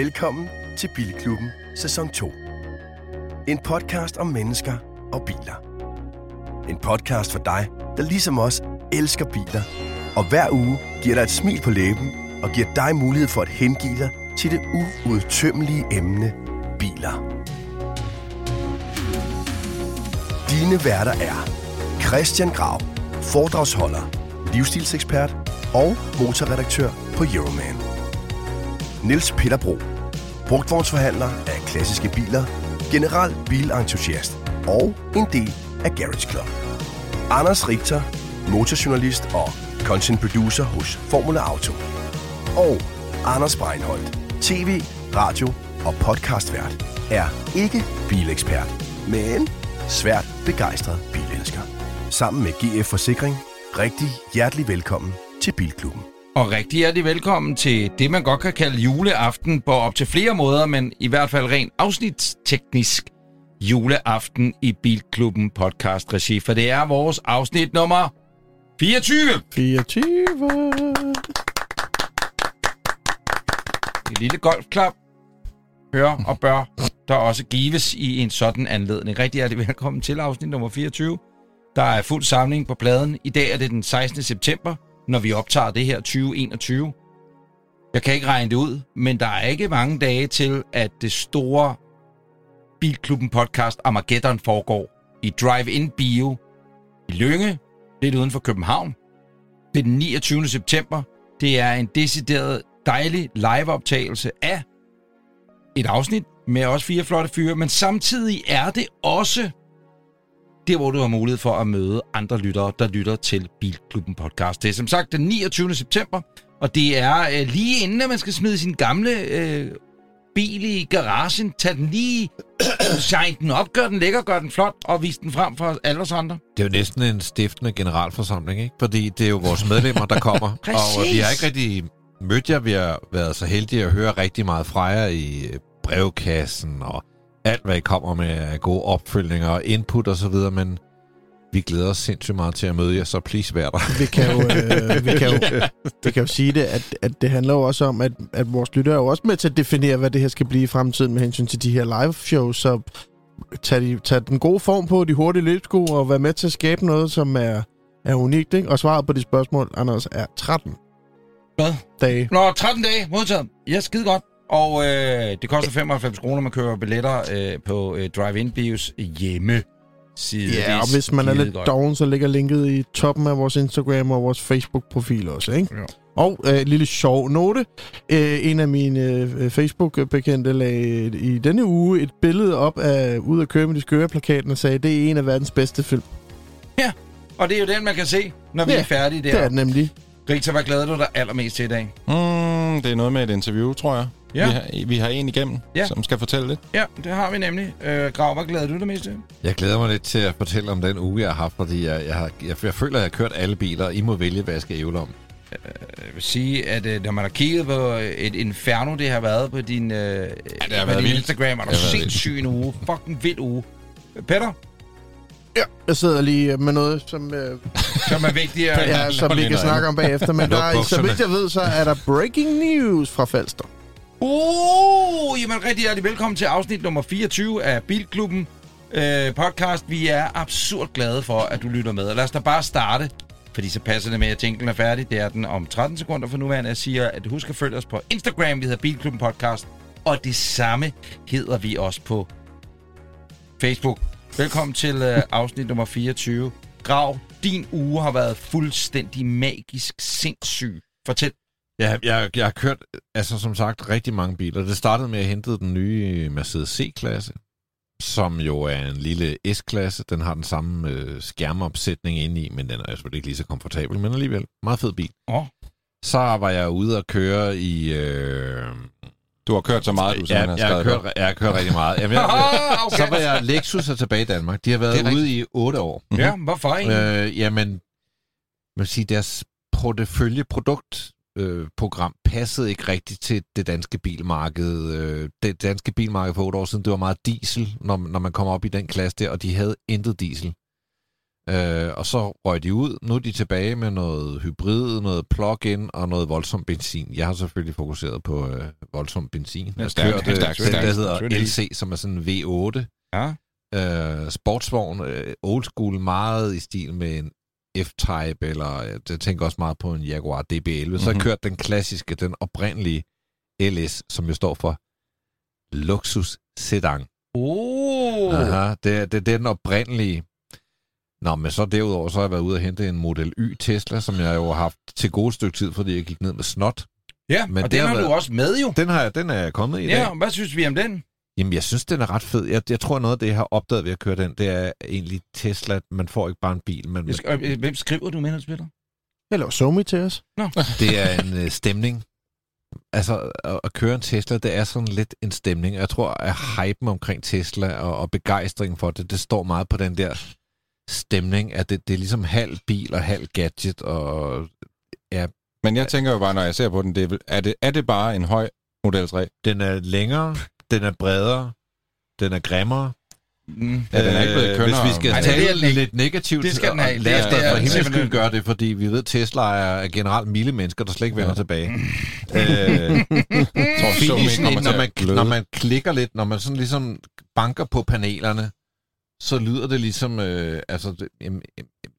Velkommen til Bilklubben sæson 2. En podcast om mennesker og biler. En podcast for dig, der ligesom os elsker biler, og hver uge giver dig et smil på læben og giver dig mulighed for at hengive dig til det uudtømmelige emne biler. Dine værter er Christian Grav, foredragsholder, livsstilsekspert og motorredaktør på Euroman. Niels Peter Bro, brugtvognsforhandler af klassiske biler, general bilentusiast og en del af Garage Club. Anders Richter, motorjournalist og content producer hos Formula Auto. Og Anders Breinholt, tv, radio og podcastvært, er ikke bilekspert, men svært begejstret bilelsker. Sammen med GF Forsikring, rigtig hjertelig velkommen til Bilklubben. Og rigtig hjertelig velkommen til det, man godt kan kalde juleaften på op til flere måder, men i hvert fald rent afsnitsteknisk juleaften i Bilklubben podcast regi, for det er vores afsnit nummer 24. 24. Et lille golfklap hører og bør der også gives i en sådan anledning. Rigtig hjertelig velkommen til afsnit nummer 24. Der er fuld samling på pladen. I dag er det den 16. september, når vi optager det her 2021. Jeg kan ikke regne det ud, men der er ikke mange dage til, at det store Bilklubben podcast Armageddon foregår i Drive-In Bio i Lønge, lidt uden for København. Det er den 29. september. Det er en decideret dejlig liveoptagelse af et afsnit med også fire flotte fyre, men samtidig er det også der, hvor du har mulighed for at møde andre lyttere, der lytter til Bilklubben podcast. Det er som sagt den 29. september, og det er øh, lige inden, at man skal smide sin gamle øh, bil i garagen, tage den lige, shine den op, gør den lækker, gør den flot, og vise den frem for alle os andre. Det er jo næsten en stiftende generalforsamling, ikke? Fordi det er jo vores medlemmer, der kommer. og vi har ikke rigtig mødt jer. Vi har været så heldige at høre rigtig meget fra jer i brevkassen og alt, hvad I kommer med af gode opfølgninger og input og så videre, men vi glæder os sindssygt meget til at møde jer, så please vær der. Vi kan jo, øh, vi kan jo, vi kan jo sige det, at, at det handler jo også om, at, at vores lyttere er jo også med til at definere, hvad det her skal blive i fremtiden med hensyn til de her live shows. Så tag, de, tag den gode form på, de hurtige løbsko, og vær med til at skabe noget, som er, er unikt. Ikke? Og svaret på de spørgsmål, Anders, er 13 Hvad? dage. Nå, 13 dage modtaget. Ja, skide godt. Og øh, det koster 95 kroner, man køber billetter øh, på øh, Drive-In Bios hjemme. Side. Ja, og hvis man er lidt doven, så ligger linket i toppen af vores Instagram og vores Facebook-profil også, ikke? Ja. Og øh, en lille sjov note. Øh, en af mine øh, Facebook-bekendte lagde i denne uge et billede op af Ud at køre med de skøre plakaten og sagde, det er en af verdens bedste film. Og det er jo den, man kan se, når vi Ja, er færdige der. Det er den nemlig. Rita, hvad glæder du dig allermest til i dag? Mm, det er noget med et interview, tror jeg. Ja. Vi, har, vi har en igennem, Ja. som skal fortælle lidt. Ja, det har vi nemlig. Øh, Grav, hvad glæder du dig mest til? Jeg glæder mig lidt til at fortælle om den uge, jeg har haft, fordi jeg, jeg, har, jeg, jeg føler, at jeg har kørt alle biler, og I må vælge, hvad jeg skal ævle om. Jeg vil sige, at øh, når man har kigget på et inferno, det har været på din, øh, ja, det har på været din vildt. Instagram, og du sindssyg en uge. Fucking vild uge. Peter, Ja. Jeg sidder lige med noget, som, øh, som er vigtigt. at- ja, som vi kan snakke om bagefter. Men der, er- så vidt jeg ved, så er der breaking news fra Falster. Uh, jamen rigtig hjertelig velkommen til afsnit nummer 24 af Bilklubben øh, podcast. Vi er absurd glade for, at du lytter med. Og lad os da bare starte, fordi så passer det med, at jinglen er færdig. Det er den om 13 sekunder for nuværende. Jeg siger, at husk at følge os på Instagram. Vi hedder Bilklubben podcast. Og det samme hedder vi også på Facebook. Velkommen til øh, afsnit nummer 24. Grav, din uge har været fuldstændig magisk sindssyg. Fortæl. Jeg, jeg, jeg har kørt, altså som sagt, rigtig mange biler. Det startede med, at jeg hentede den nye Mercedes C-klasse, som jo er en lille S-klasse. Den har den samme øh, skærmopsætning inde i, men den er selvfølgelig ikke lige så komfortabel, men alligevel meget fed bil. Åh. Så var jeg ude at køre i... Øh, Du har kørt så meget, du ja, jeg, har kørt, jeg har kørt rigtig meget. Jamen, jeg, okay. Så var jeg Lexus er tilbage i Danmark. De har været ude i otte år. Ja, hvorfor egentlig? Øh, jamen, man vil sige, deres portefølje produkt øh, program passede ikke rigtigt til det danske bilmarked. Øh, det danske bilmarked for otte år siden, det var meget diesel, når, når man kom op i den klasse der, og de havde intet diesel. Øh, og så røg de ud. Nu er de tilbage med noget hybrid, noget plug-in og noget voldsom benzin. Jeg har selvfølgelig fokuseret på øh, voldsom benzin. Jeg stærk- kørte stærk- den, stærk- der stærk- hedder LC, som er sådan en V8 Ja. øh, sportsvogn, øh, old school, meget i stil med en F-Type, eller øh, jeg tænker også meget på en Jaguar DB11. Mm-hmm. Så har jeg Mhm. kørt den klassiske, den oprindelige LS, som jo står for Luxus Sedan. Oh. Aha, det, det, det er den oprindelige. Nå, men så derudover, så har jeg været ude og hente en Model Y Tesla, som jeg jo har haft til gode stykke tid, fordi jeg gik ned med snot. Ja, Men og den har været- du også med jo. Den, har, jeg- den er jeg kommet i i dag. Ja, hvad synes vi om den? Jamen, jeg synes, den er ret fed. Jeg, jeg tror, noget af det, jeg har opdaget ved at køre den, det er egentlig Tesla. Man får ikke bare en bil, men Jeg skal, øh, hvem skriver du med, Niels Peter? Jeg laver somi til os. det er en øh, stemning. Altså, at, at køre en Tesla, det er sådan lidt en stemning. Jeg tror, at hypen omkring Tesla og, og begejstringen for det, det står meget på den der stemning, at det, det er ligesom halv bil og halv gadget, og Men jeg tænker jo bare, når jeg ser på den, det er, vel- er, det, er det bare en høj Model 3? den er længere, den er bredere, den er grimmere. Mm. Ja, den er ikke blevet kønnere. Hvis vi skal Ej, det er tale det, jeg lidt negativt, Det skal den og have. lad os Det da er- for er himlen skyld gøre det, fordi vi ved, at Tesla er generelt milde mennesker, der slet ikke vender Ja. tilbage. øh, tror, så finishen, når, til man, når man klikker lidt, når man sådan ligesom banker på panelerne, så lyder det ligesom, øh, altså, det, jamen,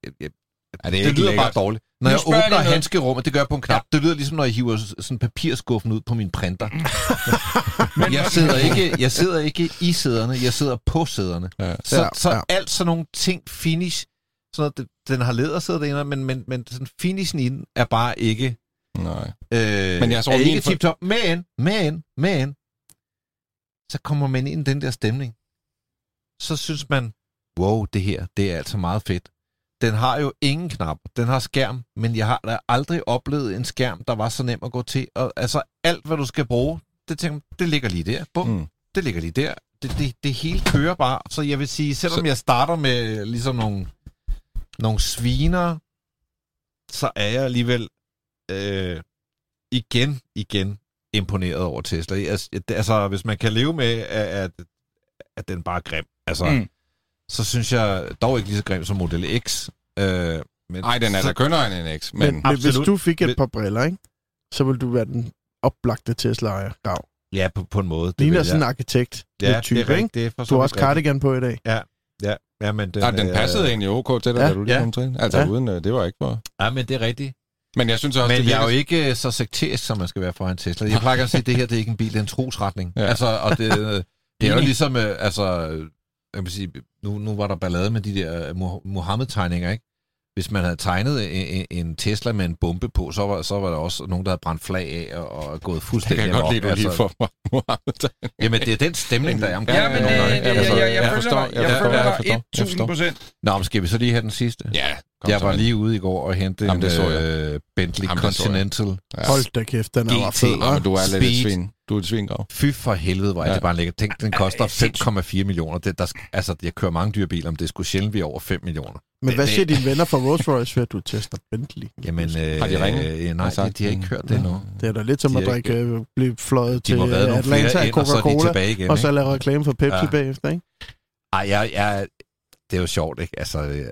jamen, Er det det, lyder lækkert? bare dårligt. Når jeg åbner handskerummet, det gør jeg på en knap, det lyder ligesom, når jeg hiver sådan papirskuffen ud på min printer. Men, Jeg sidder ikke, jeg sidder ikke i sæderne, jeg sidder på sæderne. Ja. Så, Ja, så ja. alt sådan nogle ting, finish, sådan noget, det- den har lædersæder derinde, men, men, men sådan finishen i den er bare ikke, Nej. øh, Men jeg tror, er ikke for- tip-top. Men, men, men, så kommer man ind i den der stemning. Så synes man, wow, det her, det er altså meget fedt. Den har jo ingen knap. Den har skærm, men jeg har da aldrig oplevet en skærm, der var så nem at gå til. Og, altså alt, hvad du skal bruge, det, tænker, det ligger lige der. Bum, Mm. det ligger lige der. Det, det, det hele kører bare. Så jeg vil sige, selvom Så- jeg starter med ligesom nogle, nogle sviner, så er jeg alligevel øh, igen, igen imponeret over Tesla. Altså, altså, hvis man kan leve med, at, at, at den bare er grim, altså, mm. Så synes jeg dog ikke lige så grim som Model X. Øh, men Nej, den er så, da kønnere end en X, Men, men... men hvis du fik et par briller, ikke? så ville du være den oplagte Tesla-ejer. Gav. Ja, på, på en måde. Det Ligner sådan en arkitekt ja, type, det er ikke? rigtigt. Det er for Du har også cardigan på i dag. Ja, ja, men den, Nej, den øh, passede egentlig ok til dig, Ja. da du lige Ja. kom til. Altså Ja. uden, øh, det var ikke for... Ja, men det er rigtigt. Men jeg synes også, Men det jeg er jo ikke øh, så sekterisk, som man skal være for en Tesla. Jeg plejer at sige, at det her det er ikke en bil, det er en trosretning. Ja. Ja. Altså, og det, øh, det er jo ligesom, øh, altså, øh, jeg vil sige, nu, nu var der ballade med de der øh, Mo- Mohammed-tegninger, ikke? Hvis man havde tegnet en, en- en Tesla med en bombe på, så var, så var der også nogen, der havde brændt flag af og, og gået Jeg fuldstændig kan godt lide, du lige får Mohammed. Jamen, det er den stemning, der er omkring. Ja, men det, nogle det, gange. det, Jeg jeg, forstår. jeg, jeg, Jeg forstår. Jeg jeg forstår. Jeg forstår. Jeg 1000 forstår. procent. Nå, men skal vi så lige have den sidste? Ja, kom Jeg var lige ude i går og hente Jamen, en jeg. øh, Bentley Jamen, jeg. Continental. Ja. Hold da kæft, den er fed, Ja, men hva'? du er lidt svin. Du er et svingrav. Fy for helvede, hvor er Ja. det bare lækkert. Tænk, den koster 5,4 millioner. Det, der, altså, jeg kører mange dyre biler, men det skulle sjældent blive over 5 millioner. Men hvad det- siger dine venner fra Rolls Royce ved, at du tester Bentley? Jamen, øh, Har de ringet? Øh, nej, de, de har ikke hørt det endnu. Det er da lidt som De at drikke, øh, blive fløjet De til øh, Atlanta af ind, og så Coca-Cola, igen. og så lave reklame for Pepsi Ja. bagefter, ikke? Ej, jeg, jeg, det er jo sjovt, ikke? Altså, jeg,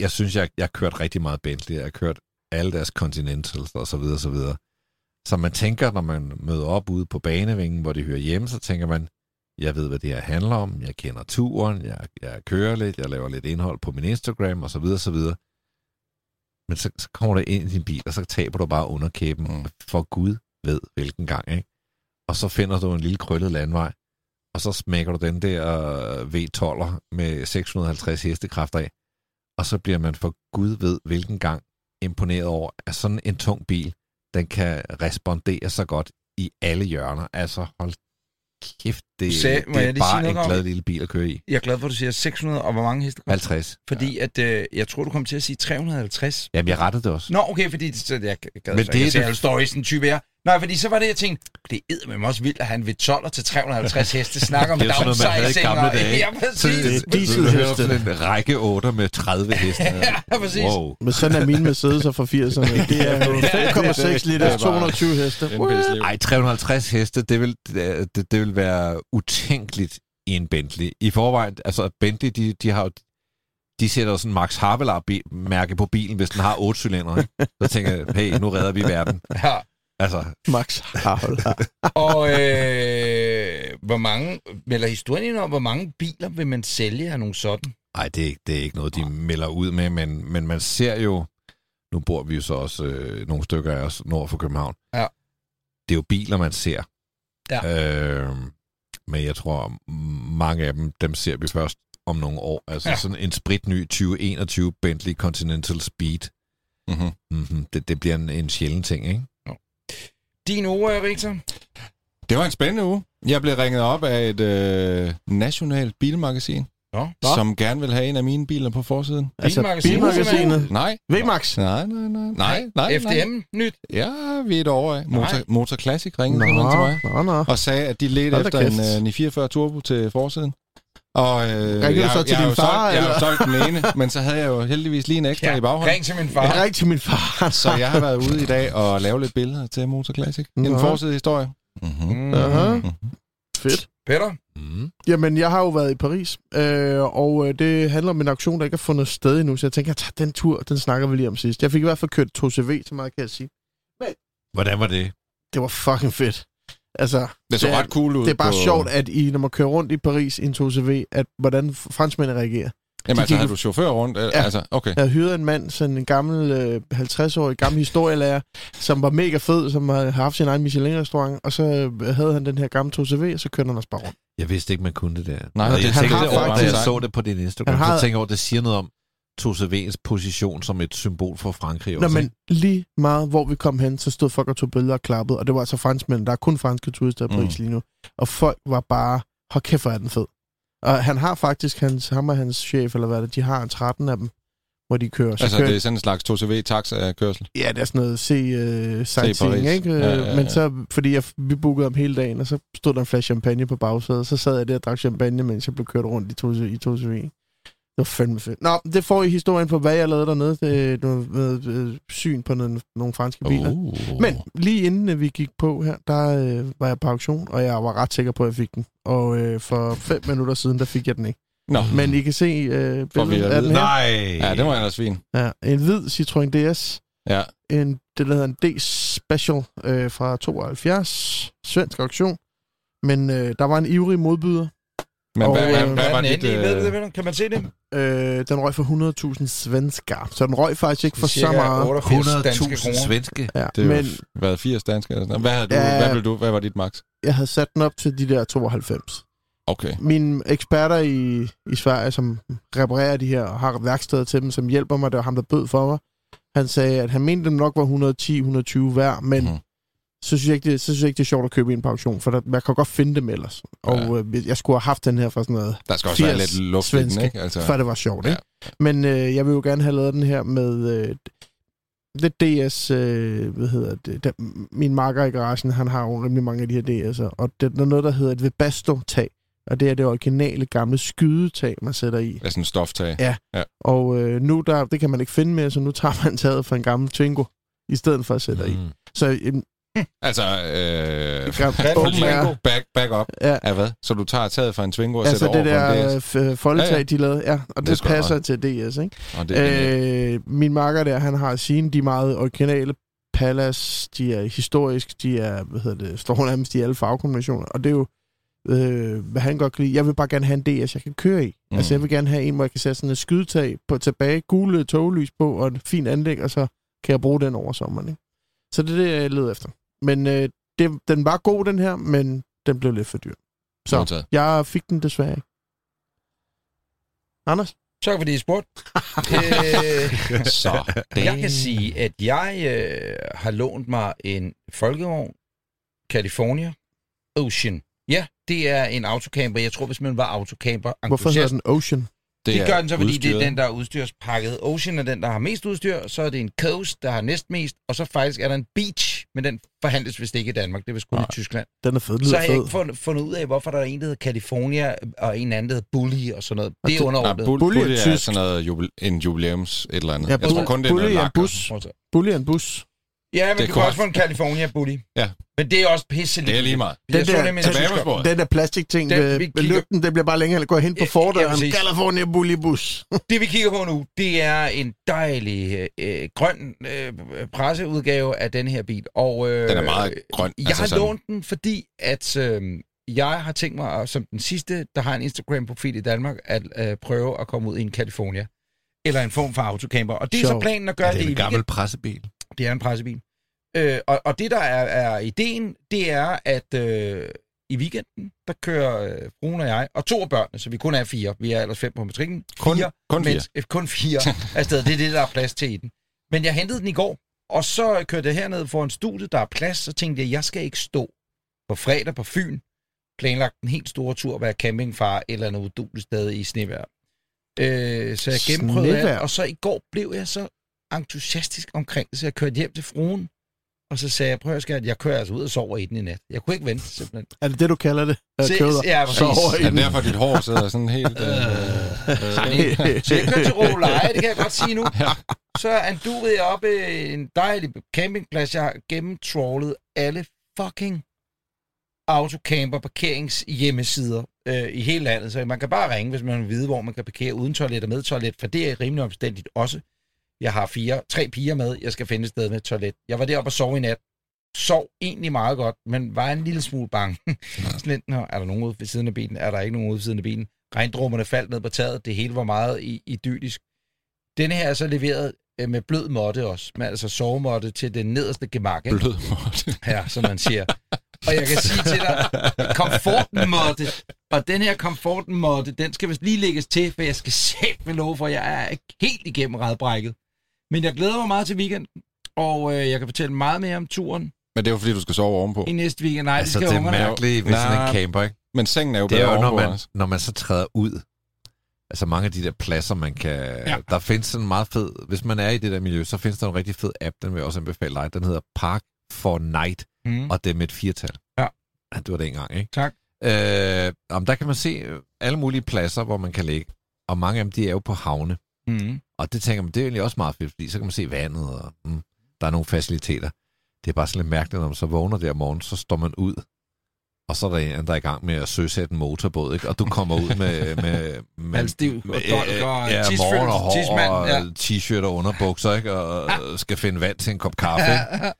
jeg synes, jeg, jeg har kørt rigtig meget Bentley. Jeg har kørt alle deres Continentals og så videre, så videre. Så man tænker, når man møder op ude på banevingen, hvor de hører hjemme, så tænker man, jeg ved, hvad det her handler om. Jeg kender turen, jeg, jeg kører lidt, jeg laver lidt indhold på min Instagram og så videre, så videre. Men så, så kommer du ind i din bil, og så taber du bare underkæben, Mm. mm. for Gud ved hvilken gang, ikke? Og så finder du en lille krøllet landvej, og så smækker du den der V12'er med 650 hestekræfter af, og så bliver man for Gud ved hvilken gang imponeret over, at sådan en tung bil, den kan respondere så godt i alle hjørner. Altså, hold kæft, det, Sag- må det jeg er bare en glad lille bil at køre i. Jeg er glad for, at du siger 600, og hvor mange hestekræfter? 50. Fordi at, øh, jeg tror, du kom til at sige 350. Jamen, jeg rettede det også. Nå, okay, fordi det, så jeg gad Men det er at se det- alle stories, en type er. Nej, fordi så var det, jeg tænkte, det er med også vildt at have en V12'er til 350 heste, snakker om Det er jo sådan noget, man havde i downsizing. gamle og- dage. Ja, Så præcis. er dieselheste. en række 8 med 30 heste. Ja, præcis. Wow. Men sådan er mine Mercedes'er fra 80'erne. Det er jo 5,6 det liter, er bare- 220 heste. Ej, 350 heste, det vil, det, det vil være utænkeligt i en Bentley. I forvejen, altså Bentley, de, de har jo de sætter sådan Max Havelaar-mærke på bilen, hvis den har otte cylindre. Så tænker jeg, hey, nu redder vi verden. Ja. Altså, Max Harhold. Og øh, hvor mange, eller historien om, hvor mange biler vil man sælge af nogle sådan? nej, det, er ikke- det er ikke noget, de melder ud med, men, men man ser jo, nu bor vi jo så også øh, nogle stykker af os nord for København. Ja. Det er jo biler, man ser. Ja. Øh, men jeg tror, mange af dem, dem ser vi først om nogle år. Altså ja. sådan en spritny 2021 Bentley Continental Speed. Mm-hmm. Mm-hmm. Det, det bliver en, en sjælden ting, ikke? Din ord, Victor? Det var en spændende uge. Jeg blev ringet op af et øh, nationalt bilmagasin, Nå. som gerne vil have en af mine biler på forsiden. altså, Bilmagasinet, bilmagasinet. Nej. VMAX. Nej, nej, nej. Nej, nej, nej. FDM nyt. Ja, vi er et over af. Motor. Motor Classic ringede Nå, til mig. nå, nå. Og sagde, at de ledte efter kæft. en uh, 944 Turbo til forsiden. Og, øh, Ringede du jeg, så til jeg, din far, Solgt, jeg har solgt den ene, men så havde jeg jo heldigvis lige en ekstra Ja, i baghånden. ring til min far. ringte til min far. Så jeg har været ude i dag og lave lidt billeder til Motor Classic. En Nå. forsidehistorie. Mm-hmm. Mm. Aha. Fedt. Peter? Mm. Jamen, jeg har jo været i Paris, øh, og øh, det handler om en auktion, der ikke har fundet sted endnu, så jeg tænker, jeg tager den tur, den snakker vi lige om sidst. Jeg fik i hvert fald kørt 2CV, så meget kan jeg sige. Hvordan var det? Det var fucking fedt. Altså, Det så Det er- ret cool ud. det er bare på... sjovt, at I, når man kører rundt i Paris i en 2CV, at hvordan franskmændene reagerer. Jamen de altså, havde du chauffør rundt? Ja. Altså, okay. Jeg hyret en mand, sådan en gammel, øh, 50-årig gammel historielærer, som var mega fed, som havde haft sin egen Michelin-restaurant, og så øh, havde han den her gamle 2CV, og så kørte han os bare rundt. Jeg vidste ikke, man kunne det der. Nej, Og det- jeg han tænkte har over, da jeg faktisk- så det på din Instagram, Han har- så tænkte jeg over, at det siger noget om 2CV's position som et symbol for Frankrig. Nå, også, men ikke? lige meget, hvor vi kom hen, så stod folk og tog billeder og klappede, og det var altså franskmænd. Der er kun franske turister Paris mm. lige nu. Og folk var bare, hold kæft, hvor er den fed. Og han har faktisk, hans, ham og hans chef, eller hvad det, de har en 13 af dem, hvor de kører. Så Altså, kører det er sådan en slags 2CV-taxa-kørsel. Ja, det er sådan noget se uh, sightseeing, ikke? Ja, ja, ja. Men så, fordi jeg, vi bookede om hele dagen, og så stod der en flaske champagne på bagsædet, så sad jeg der og drak champagne, mens jeg blev kørt rundt i to, i to CV. Det var fandme fedt. Nå, det får I historien på, hvad jeg lavede dernede. Det noget, noget, øh, syn på nogle, nogle franske biler. Uh. Men lige inden øh, vi gik på her, der øh, var jeg på auktion, og jeg var ret sikker på, at jeg fik den. Og øh, for fem minutter siden, der fik jeg den ikke. Nå, Men I kan se øh, billedet at af den her. Nej! ja, det var ellers fint. Ja, en hvid Citroën DS. Ja. En, det der hedder en D-Special øh, fra 72. Svensk auktion. Men øh, der var en ivrig modbyder. Men Og, hvad, øh, hvad, Hvad hvad var den endelige? Øh? Kan man se det? Øh, den røg for 100.000 svensker. Så den røg faktisk ikke for så meget. 88 danske 100.000 kroner. svenske. Ja, det er men jo været 80 danske eller sådan. Hvad, havde du, Ja. hvad, ville du, hvad var dit max? jeg havde sat den op til de der 92. Okay. Mine eksperter i, i Sverige, som reparerer de her og har værksteder til dem, som hjælper mig, det var ham, der bød for mig. Han sagde, at han mente, den nok var 110-120 hver, men mm. Så, synes jeg ikke, det, så synes jeg ikke, det er sjovt at købe en på auktion, for der, man kan godt finde dem ellers. Og øh, jeg skulle have haft den her for sådan noget, Der skal også være 80 lidt luft i den, ikke? Altså, før det var sjovt, Ja. ikke? Men øh, jeg vil jo gerne have lavet den her med øh, det DS, øh, hvad hedder det, der, min marker i garagen, han har jo rimelig mange af de her DS'er, og det, der er noget, der hedder et Webasto-tag, og det er det originale gamle skydetag, man sætter i. er sådan en stoftag. Ja. ja. Og øh, nu, der, det kan man ikke finde mere, så nu tager man taget fra en gammel Twingo, i stedet for at sætte mm. i. Så en, Altså, øh, er, back, back up. ja, Ja, hvad? Så du tager taget fra en Twingo og altså sætter det over på en der DS? øh, foldetag, Ja, ja. de lavede, ja, og Det det, passer til DS, ikke? Og det, øh, min makker der, han har sine, de meget originale Palace, de er historisk, de er, hvad hedder det, står nærmest i alle farvekombinationer, og det er jo, øh, hvad han godt kan lide. Jeg vil bare gerne have en DS, jeg kan køre i. Mm. Mm. Altså, jeg vil gerne have en, hvor jeg kan sætte sådan et skydetag på tilbage, gule toglys på, og et fint anlæg, og så kan jeg bruge den over sommeren, ikke? Så det er det, jeg leder efter. Men øh, det, den var god, den her, men den blev lidt for dyr. Så Modtaget. jeg fik den desværre ikke. Anders? Tak fordi I spurgte. øh, Så, jeg kan sige, at jeg øh, har lånt mig en folkevogn, California Ocean. Ja, det er en autocamper. Jeg tror, hvis man var autocamper Hvorfor hedder den Ocean? Det, det gør den så, fordi det er udstyret. den, der er udstyrspakket. Ocean er den, der har mest udstyr, så er det en Coast, der har næstmest, og så faktisk er der en Beach, men den forhandles vist ikke i Danmark, det er vist kun i Nej. Tyskland. Den er fed, den Så har jeg ikke fundet, fundet ud af, hvorfor der er en, der hedder California, og en anden, der hedder Bully og sådan noget. Det er det- underordnet. Nej, bull, Bully er bully er tysk. sådan noget jubile, en jubilæums et eller andet. Ja, jeg tror Bully- kun, det er Bully noget er en bus. Bully er en bus. Ja, men Det er du kan også få en California Bully. Men det er også pisse Det er lige meget. Den Jeg så der, nemlig den, der plastikting Den, ved, ved lygten, den bliver bare længere. Går hen på Ja, ja, fordøren. præcis. California Bullybus. Det vi kigger på nu, det er en dejlig øh, grøn øh, presseudgave af den her bil. Og, øh, Den er meget grøn. Jeg altså har sådan- lånt den, fordi at øh, jeg har tænkt mig, som den sidste, der har en Instagram-profil i Danmark, at øh, prøve at komme ud i en California. Eller en form for autocamper. Og det er så Sjovt. planen at Er gøre det det, i en gammel pressebil? Det er en pressebil. Øh, og, og det, der er, er ideen, det er, at øh, i weekenden, der kører øh, fruen og jeg, og to af børnene, så vi kun er fire. Vi er ellers fem på matrikken. Kun- fire, kun fire. Mens, øh, kun fire afsted. Det er det, der er plads til i den. Men jeg hentede den i går, og så kørte jeg herned for en studie, der er plads, så tænkte jeg, jeg skal ikke stå på fredag på Fyn, planlagt en helt store tur, være campingfar eller noget uduligt sted i snevejr. Øh, så jeg gennemprøvede alt, og så i går blev jeg så entusiastisk omkring det, så jeg kørte hjem til fruen, og så sagde jeg, prøv at skat, jeg kører altså ud og sover i den i nat. Jeg kunne ikke vente, simpelthen. Er det det, du kalder det? At Se- køre ud og ja, præcis. sove i Er den? det derfor, dit hår sidder sådan helt... Øh, øh, Så jeg kørte til Råleje, det kan jeg godt sige nu. Så anduvede jeg op i en dejlig campingplads. Jeg har gennemtrawlet alle fucking autocamper parkeringshjemmesider øh, i hele landet. Så man kan bare ringe, hvis man vil vide, hvor man kan parkere uden toilet og med toilet, for det er rimelig omstændigt også. Jeg har fire, tre piger med, jeg skal finde et sted med toilet. Jeg var deroppe og sov i nat. Sov egentlig meget godt, men var en lille smule bange. Sådan lidt, Nå, er der nogen ude ved siden af bilen? Er der ikke nogen ude ved siden af bilen? Regndrupperne faldt ned på taget. Det hele var meget i- idyllisk. Denne her er så leveret øh, med blød måtte også. Med altså sovemåtte til den nederste gemak. ikke? blød måde. Ja, som man siger. Og jeg kan sige til dig, komforten måtte, og den her komforten måtte, den skal vist lige lægges til, for jeg skal sæt med lov for, jeg er ikke helt igennem redbrækket. Men jeg glæder mig meget til weekenden, og øh, jeg kan fortælle meget mere om turen Men det er jo fordi, du skal sove ovenpå. i næste weekend. Nej, altså, det det skal er ungerne. mærkeligt ved sådan en camper, ikke? Men sengen er jo Det er bedre jo, når man, også. når man så træder ud. Altså mange af de der pladser, man kan... Ja. Ja. Der findes sådan en meget fed... Hvis man er i det der miljø, så findes der en rigtig fed app, den vil jeg også anbefale dig. Den hedder Park for Night, Mm. og det er med et firtal. Ja. Det var det engang, ikke? Tak. Øh, om der kan man se alle mulige pladser, hvor man kan ligge. Og mange af dem, de er jo på havne. Mm. Og det tænker man, det er egentlig også meget fedt, fordi så kan man se vandet, og mm, der er nogle faciliteter. Det er bare sådan lidt mærkeligt, når man så vågner der om morgenen, så står man ud, og så er der en, der er i gang med at søsætte en motorbåd, ikke? og du kommer ud med... med, med Halvstiv og dolk og ja, morgen og hår ja. t-shirt og underbukser, ikke? og skal finde vand til en kop kaffe. Ikke?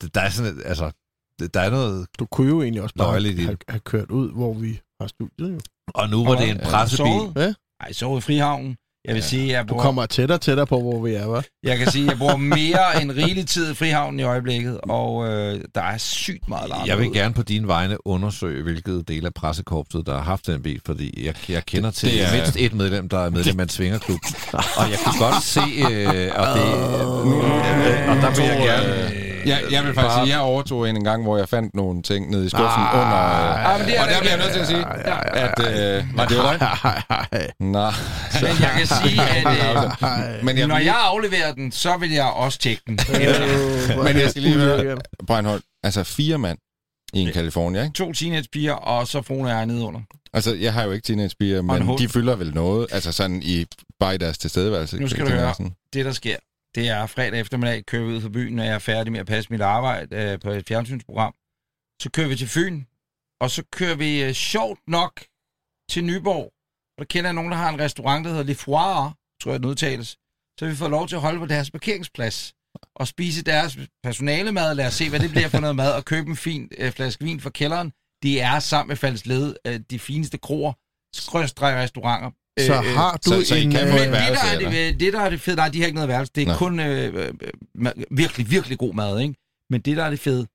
Det- Der er sådan et, altså, det- der er noget... Du kunne jo egentlig også bare have, have kørt ud, hvor vi har studiet. Jo. Og nu var det en pressebil. Ja. Ej, sov i Frihavnen. Jeg vil Ja. sige, jeg Du bor, kommer tættere og tættere på, hvor vi er, hva'? jeg kan sige, jeg bruger mere end rigelig tid i Frihavnen i øjeblikket, og øh, der er sygt meget larm. Jeg vil derude. gerne på dine vegne undersøge, hvilket del af pressekorpset, der har haft den bil, fordi jeg, jeg kender til det det er- mindst et medlem, der er medlem af en svingerklub. og jeg kunne godt se, øh, og, det, øh, og der vil jeg gerne... Jeg, jeg vil faktisk sige, jeg overtog en en gang, hvor jeg fandt nogle ting nede i skuffen Nej. under... Øh, Ah, men det er og der det- bliver jeg nødt til at sige, at... Øh, var det løgn? Nej. Men jeg kan sige, at øh, Men jeg, når jeg afleverer den, så vil jeg også tjekke den. Men jeg skal lige høre- Breinholt, altså fire mand i en California, ikke? To teenagepiger, og så fruen og jeg nede under. Altså, jeg har jo ikke teenagepiger, en men de fylder vel noget, altså sådan i, bare i deres tilstedeværelse. Nu skal du jeg høre. Sådan. Det, der sker, det er fredag eftermiddag, kører vi ud fra byen, når jeg er færdig med at passe mit arbejde øh, på et fjernsynsprogram. Så kører vi til Fyn, og så kører vi øh, sjovt nok til Nyborg. Og der kender jeg nogen, der har en restaurant, der hedder Le Foire, tror jeg, den udtales. Så vi får lov til at holde på deres parkeringsplads og spise deres personalemad. Lad os se, hvad det bliver for noget mad, og købe en fin øh, flaske vin fra kælderen. Det er sammen med Falsled øh, de fineste kroer, skrøstrej restauranter. Så Øh, øh, har du så- så en... kan øh, men et det der, er det, det, der er det fede, nej, de har ikke noget værelse. Det er Nå. kun øh, øh, virkelig, virkelig god mad, ikke? Men det, der er det fede,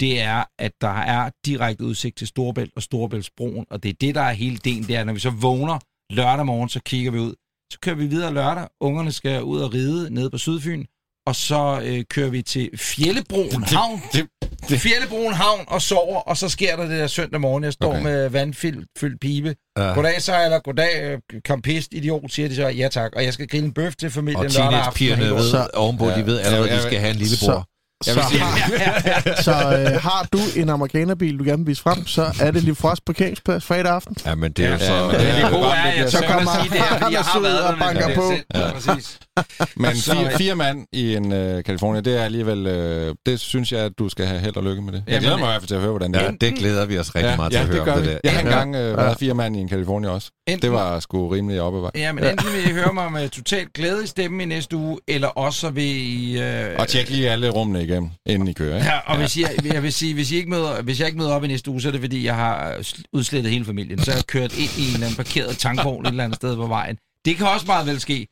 det er, at der er direkte udsigt til Storebælt og Storebæltsbroen, og det er det, der er hele ideen, det er, når vi så vågner lørdag morgen, så kigger vi ud. Så kører vi videre lørdag, ungerne skal ud og ride nede på Sydfyn, og så øh, kører vi til Fjellebroen Havn. det- Det, Fjellebroen Havn og sover, og så sker der det der søndag morgen. Jeg står Okay. med vandfyldt fyldt pibe. Ja. Goddag, sejler. Goddag, øh, kampist, idiot, siger de så. Ja tak. Og jeg skal grille en bøf til familien Og teenagepigerne ved, Så- ovenpå, de ved allerede, at de skal have en lillebror. Så, har, så øh, har du en amerikanerbil, du gerne vil vise frem, så er det lige frost parkeringsplads fredag aften. Ja, men det er jo Ja, så... men det er Det det gode er, at jeg Så kommer sige det her, jeg har været og banker på. Ja. Præcis. Men Så- fire, fire mand i en uh, California, det er alligevel... Uh, det synes jeg, at du skal have held og lykke med det. Jeg glæder mig i hvert fald til at høre, hvordan det Ja, er. det glæder vi os rigtig ja, meget til ja, at høre det om vi. det der. Jeg har Ja. engang uh, været fire mand i en California også. Det var sgu rimelig op ad vej. Ja, men enten vil I høre mig med totalt glæde i stemmen i næste uge, eller også så vil I... Øh, Og tjek lige alle rummene igennem, inden I kører. Ikke? Ja, og hvis, I, jeg vil sige, hvis, I ikke møder, hvis jeg ikke møder op i næste uge, så er det fordi, jeg har sl- udslettet hele familien. Så har jeg kørt ind i en eller anden parkeret tankvogn et eller andet sted på vejen. Det kan også meget vel ske.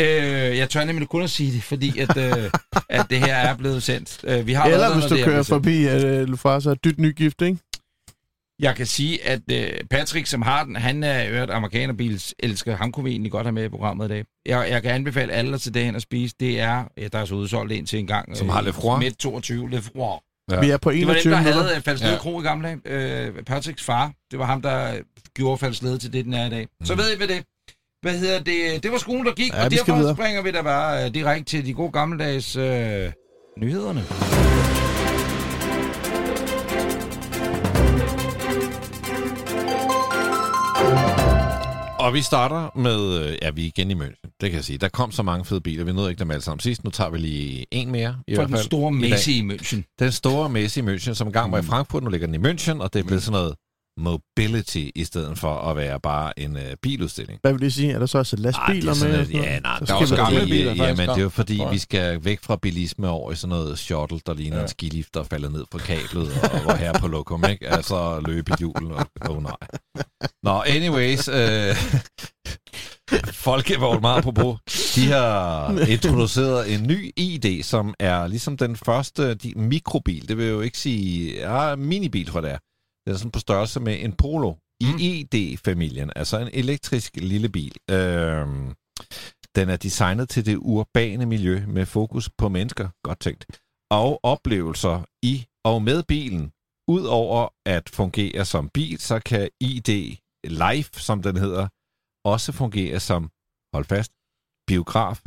Øh, jeg tør nemlig kun at sige det, fordi at, øh, at det her er blevet sendt. Øh, vi har Eller der, hvis du er kører forbi uh, Lufasa dyt nygift, ikke? Jeg kan sige, at øh, Patrick, som har den, han er øvrigt amerikanerbils elsker. Ham kunne vi egentlig godt have med i programmet i dag. Jeg, jeg kan anbefale alle til det hen at spise. Det er, ja, der er så udsolgt en til en gang. Som har Le Froid? Midt 22, Le Froid. Ja. Vi er på Det var dem, 21 der minutter. havde øh, Falslede ja. Kro i gamle dage. Øh, Patricks far, det var ham, der gjorde Falslede til det, den er i dag. Så ved I, hvad det hvad hedder det? Det var skolen, der gik, Ja, og vi derfor videre. springer vi da bare øh, direkte til de gode gammeldags øh, nyhederne. Og vi starter med, øh, ja, vi er igen i München. Det kan jeg sige. Der kom så mange fede biler, vi nåede ikke dem alle sammen sidst. Nu tager vi lige en mere, i For hvert den fald. store. Messi i München. Den store Messi i München, som engang var i Frankfurt, nu ligger den i München, og det er blevet sådan noget mobility, i stedet for at være bare en øh, biludstilling. Hvad vil det sige? Er der så også lastbiler Ej, det er med? Ja, nej, der er også gamle biler, faktisk, Jamen, det er jo fordi, vi skal væk fra bilisme over i sådan noget shuttle, der ligner Ja. en skilift, der falder ned fra kablet, og hvor her på lokum, ikke? Altså løbe i julen, og oh, nej. Nå, anyways, øh, Folkevogn meget apropos, de har introduceret en ny ID, som er ligesom den første de, mikrobil. Det vil jo ikke sige, ja, minibil, tror jeg det er. Det er sådan på størrelse med en Polo i Mm. ID-familien, altså en elektrisk lille bil. Øhm, den er designet til det urbane miljø med fokus på mennesker, godt tænkt, og oplevelser i og med bilen. Udover at fungere som bil, så kan ID Live, som den hedder, også fungere som, hold fast, biograf,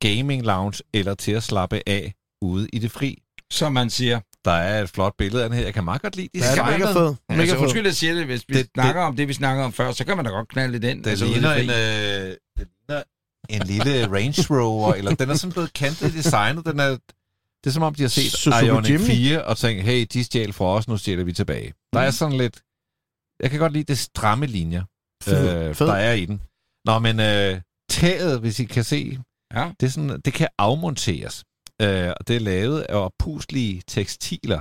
gaming lounge eller til at slappe af ude i det fri. Som man siger. Der er et flot billede af den her. Jeg kan meget godt lide de Ja, det er mega fed. Mega Altså, undskyld, jeg siger det. Hvis vi Det- det, snakker om det, vi snakker om før, så kan man da godt knalde det ind. Den altså, ligner det en, øh, den ligner en lille Range Rover, eller den er sådan blevet kantet i designet. Den er, det er som om, de har set Suzuki Ioniq Jimny. 4 og tænkt, hey, de stjal fra os, nu stjæler vi tilbage. Der er sådan lidt... Jeg kan godt lide det stramme linjer, Fed. øh, Fed. der er i den. Nå, men øh, taget, hvis I kan se, Ja. det, er sådan, det kan afmonteres. Øh, og det er lavet af opuslige tekstiler,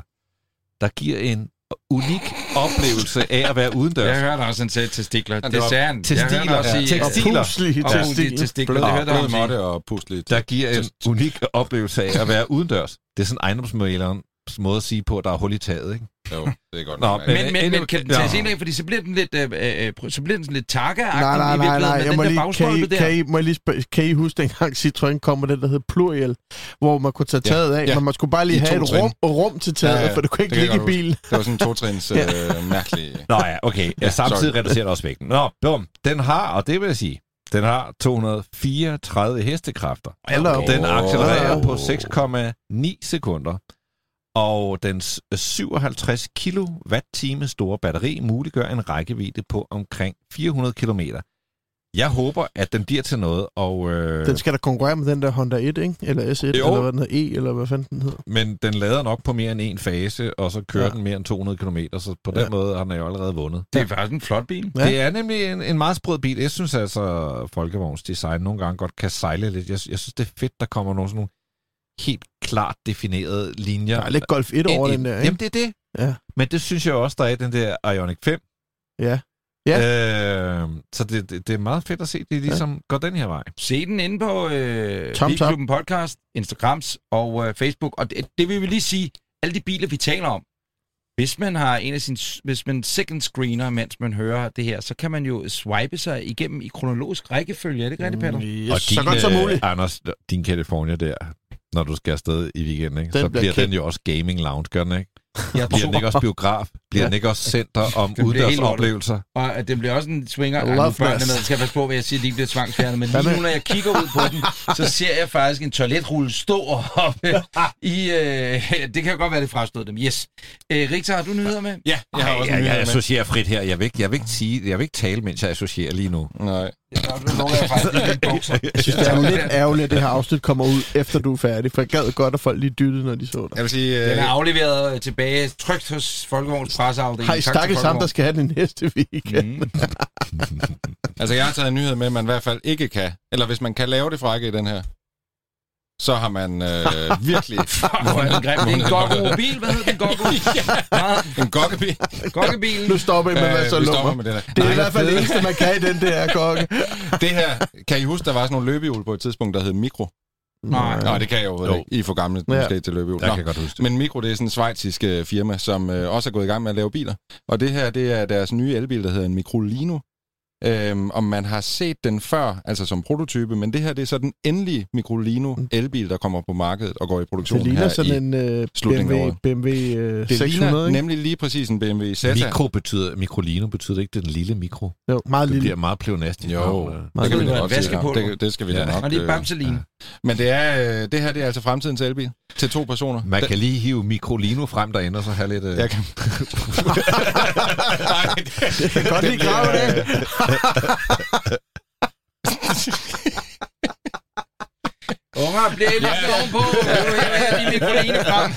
der giver en unik oplevelse af at være udendørs. Jeg hørte også, han sagde testikler. det. Jeg også Ja, sige, Og tekstiler. puslige testikler. testikler. testikler. Blød, Det hørte jeg sige. måtte og pusligt. der giver en unik oplevelse af at være udendørs. Det er sådan ejendomsmælerens måde at sige på, at der er hul i taget, ikke? Jo, det er godt. Nå, nok. men- Men, men, men kan den Ja. tages ind af, fordi så bliver den lidt, øh, øh, øh, så bliver den sådan lidt takka Nej, nej, nej, nej. Jeg må lige, kan, I, der. kan, I, må jeg lige spørge, kan I huske dengang Citroën kom med det, der hed Pluriel, hvor man kunne tage Ja, taget af, ja. men man skulle bare lige I have et rum, rum til taget, Ja, ja. for det kunne ikke Det ligge i bilen. Det var sådan en totrins øh, mærkelig... Nå ja, okay. Ja, samtidig reducerer det også vægten. Nå, bum. Den har, og det vil jeg sige, den har 234 hestekræfter. Den accelererer på 6,9 sekunder. Og dens 57 kWh store batteri muliggør en rækkevidde på omkring 400 km. Jeg håber, at den bliver til noget, og, øh, Den skal da konkurrere med den der Honda 1, ikke? Eller S1, Jo. eller hvad den hedder, E, eller hvad fanden den hedder. men den lader nok på mere end en fase, og så kører Ja. den mere end 200 km, så på den Ja. måde har den jo allerede vundet. Det er faktisk en flot bil. Ja. Ja. Det er nemlig en, en meget sprød bil. Jeg synes altså, Folkevogns design nogle gange godt kan sejle lidt. Jeg, jeg synes, det er fedt, der kommer nogle sådan nogle helt klart definerede linjer. Der er lidt Golf 1 ind over den der, ikke? Jamen, det er det. Ja. Men det synes jeg også, der er i den der Ioniq 5. Ja. Øh, så det, det, det er meget fedt at se, at de ligesom ja. går den her vej. Se den inde på øh, Tom, Podcast, Instagrams og øh, Facebook. Og det, det vil vi lige sige, alle de biler, vi taler om, hvis man har en af sine, hvis man second screener, mens man hører det her, så kan man jo swipe sig igennem i kronologisk rækkefølge. Er det ikke rigtigt, Peter? Yes, og så godt som øh, muligt. Anders, din California der, når du skal afsted i weekenden, ikke? Den så bliver bliver den jo også gaming lounge, gør den ikke? Jeg Bliver den ikke også biograf? Bliver den ikke også center om udendørsoplevelser? Og at det bliver også en swinger. Ej, nu børnene med, skal jeg passe på, hvad jeg siger, at de ikke bliver tvangsfjernet. Men lige nu, når jeg kigger ud på den, så ser jeg faktisk en toiletrulle stå oppe i... Øh, det kan jo godt være, det frastod dem. Yes. Øh, Rita, har du nyheder med? Ja, jeg har Ej, også jeg, en jeg med. associerer frit her. Jeg vil, ikke, jeg, vil ikke sige, jeg vil ikke tale, mens jeg associerer lige nu. Nej. Ja, jeg. Jeg synes, det er jo lidt ærgerligt, at det her afsnit kommer ud, efter du er færdig. For jeg gad godt, at folk lige dyttede, når de så dig. Jeg vil sige... Den Øh, er afleveret øh, tilbage, trygt hos Folkevogns presseafdeling. Hej, stakkels ham, der skal have den næste weekend. Mm. altså, jeg har taget en nyhed med, at man i hvert fald ikke kan. Eller hvis man kan lave det frække i den her, så har man øh, virkelig... Hvor er. Det er en Gokko-mobil. Hvad hedder den Gokko? ja. en gokkebil. Gokkebilen. Nu stopper I med at være så Øh, stopper lummer. med det der. Det er Nej, i hvert fald det eneste, man kan i den der kokke. Det her, kan I huske, der var sådan nogle løbehjul på et tidspunkt, der hed Mikro? Nej. Nej, det kan jeg jo Jo. ikke. I er for gamle Ja. måske til løbehjul. Jeg Nå. kan godt huske det. Men Mikro, det er sådan en svejtisk øh, firma, som øh, også er gået i gang med at lave biler. Og det her, det er deres nye elbil, der hedder en Microlino. Øhm, om man har set den før, altså som prototype, men det her, det er så den endelige Microlino elbil, der kommer på markedet og går i produktion Det ligner her sådan i... en uh, slutningen af BMW, året. BMW uh, Det 600, ligner ikke? nemlig lige præcis en BMW Zeta. Mikro betyder, mikrolino betyder ikke den lille mikro. Jo, meget Det lille. bliver meget pleonastisk. Jo, navn, øh. det Meget kan vi lille. da godt sige. Vaskepulver. Det, det skal vi da Ja. nok. Og det er øh, Bamseline. Men det er, øh, det her det er altså fremtidens elbil til to personer. Man Den- kan lige hive mikrolino frem derinde, og så have lidt... Øh... Jeg kan... Nej, det, Jeg kan godt lide krav det. Unger, bliver I lagt ovenpå? Vil du her have lige mikroline frem?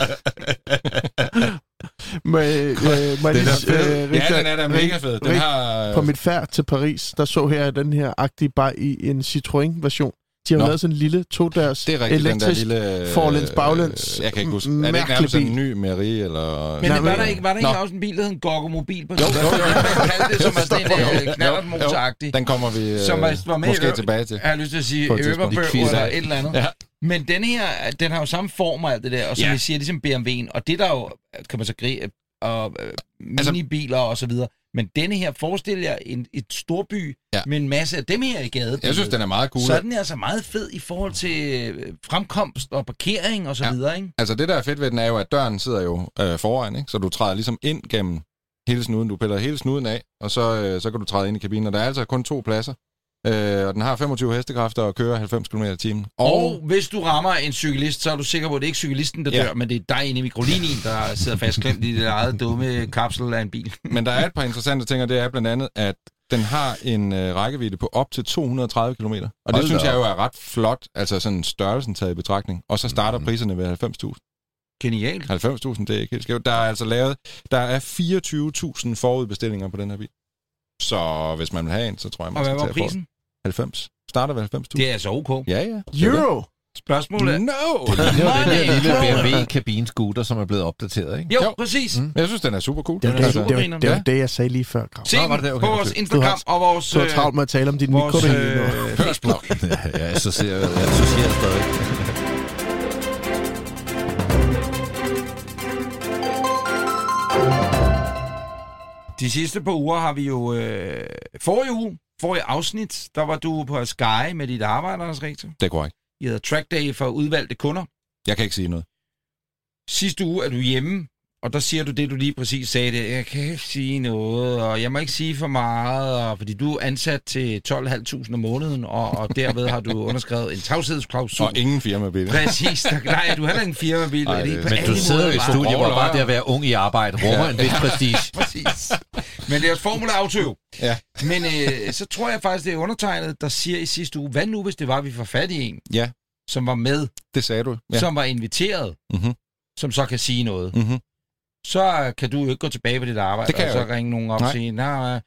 Må, øh, jeg Den er fed. øh, Ja, Richard- den er da mega fed. Den har... På mit færd til Paris, der så her den her agtige bare i en Citroën-version. De har jo Nå. lavet sådan en lille to-dørs Det er rigtigt, elektrisk den der lille... øh, forlæns, baglæns, Jeg kan ikke huske. Er det ikke nærmest en ny Mary, eller... Men Nej, det var der ikke, var der ikke også en bil, der hed en Gokko-mobil på? Jo, jo, jo. Man kaldte det som er sådan en øh, knallertmotoragtig. Den kommer vi øh, Som var- var med måske Ø- tilbage til. Jeg har lyst til at sige På et tidspunkt. Øverbø De quizzer. eller et eller andet. Ja. Men den her, den har jo samme form og alt det der, og som Ja. I siger, ligesom BMW'en, og det der jo, kan man så grine, og øh, Altså- minibiler og så videre. Men denne her, forestil jer en, et storby Ja. med en masse af dem her i gaden. Jeg synes, den er meget cool. Så er den altså meget fed i forhold til øh, fremkomst og parkering og så ja. videre, ikke? Altså det, der er fedt ved den, er jo, at døren sidder jo øh, foran, ikke? så du træder ligesom ind gennem hele snuden. Du piller hele snuden af, og så, øh, så kan du træde ind i kabinen. Og der er altså kun to pladser. Øh, og den har 25 hestekræfter og kører 90 km i timen. Og, og hvis du rammer en cyklist, så er du sikker på, at det ikke er cyklisten, der Ja. dør, men det er dig inde i mikrolinien, der sidder fastklemt i det eget dumme kapsel af en bil. Men der er et par interessante ting, og det er blandt andet, at den har en øh, rækkevidde på op til 230 km. Og det Hold synes da jeg jo er ret flot, altså sådan størrelsen taget i betragtning. Og så starter Mhm. priserne ved 90.000. Genialt. 90.000, det er ikke helt skævt. Der er altså lavet, der er 24.000 forudbestillinger på den her bil. Så hvis man vil have en, så tror jeg, man Og hvad skal var at få prisen? Den. 90. Starter ved 90.000. Det er altså ok. Ja, ja. Er Euro! Spørgsmålet er... det. No! Det er jo den der lille Money. BMW-kabinscooter, som er blevet opdateret, ikke? Jo, Jo. præcis. Mm. Jeg synes, den er super cool. Det var Den er det, super det, var, det, var det, jeg sagde lige før, Krav. Se Nå, var det det? på Okay, vores. Instagram og vores, Du har øh, travlt med at tale om din vores øh, Facebook. ja, jeg associerer, jeg associerer stadig. De sidste par uger har vi jo... Øh, forrige uge, forrige afsnit, der var du på Sky med dit arbejde, Anders Rektor. Det er korrekt. I havde track day for udvalgte kunder. Jeg kan ikke sige noget. Sidste uge er du hjemme, og der siger du det, du lige præcis sagde. Det. Jeg kan ikke sige noget, og jeg må ikke sige for meget, og, fordi du er ansat til 12.500 om måneden, og, og derved har du underskrevet en tavshedsklausul. Og ingen firmabil. Præcis. Der, nej, du har heller ikke en firmabil. Ej, det, Men du sidder jo i studiet, hvor bare det at være ung i arbejde rummer en vis prestige. Præcis. Men det er et Formula Auto. Ja. Men øh, så tror jeg faktisk, det er undertegnet, der siger i sidste uge, hvad nu, hvis det var, at vi får fat i en, Ja, som var med, det sagde du. ja. Som var inviteret, Mhm. som så kan sige noget. Mm-hmm. Så kan du jo ikke gå tilbage på dit arbejde, Det kan og så ikke. ringe nogen op Nej. og sige, nej, øh,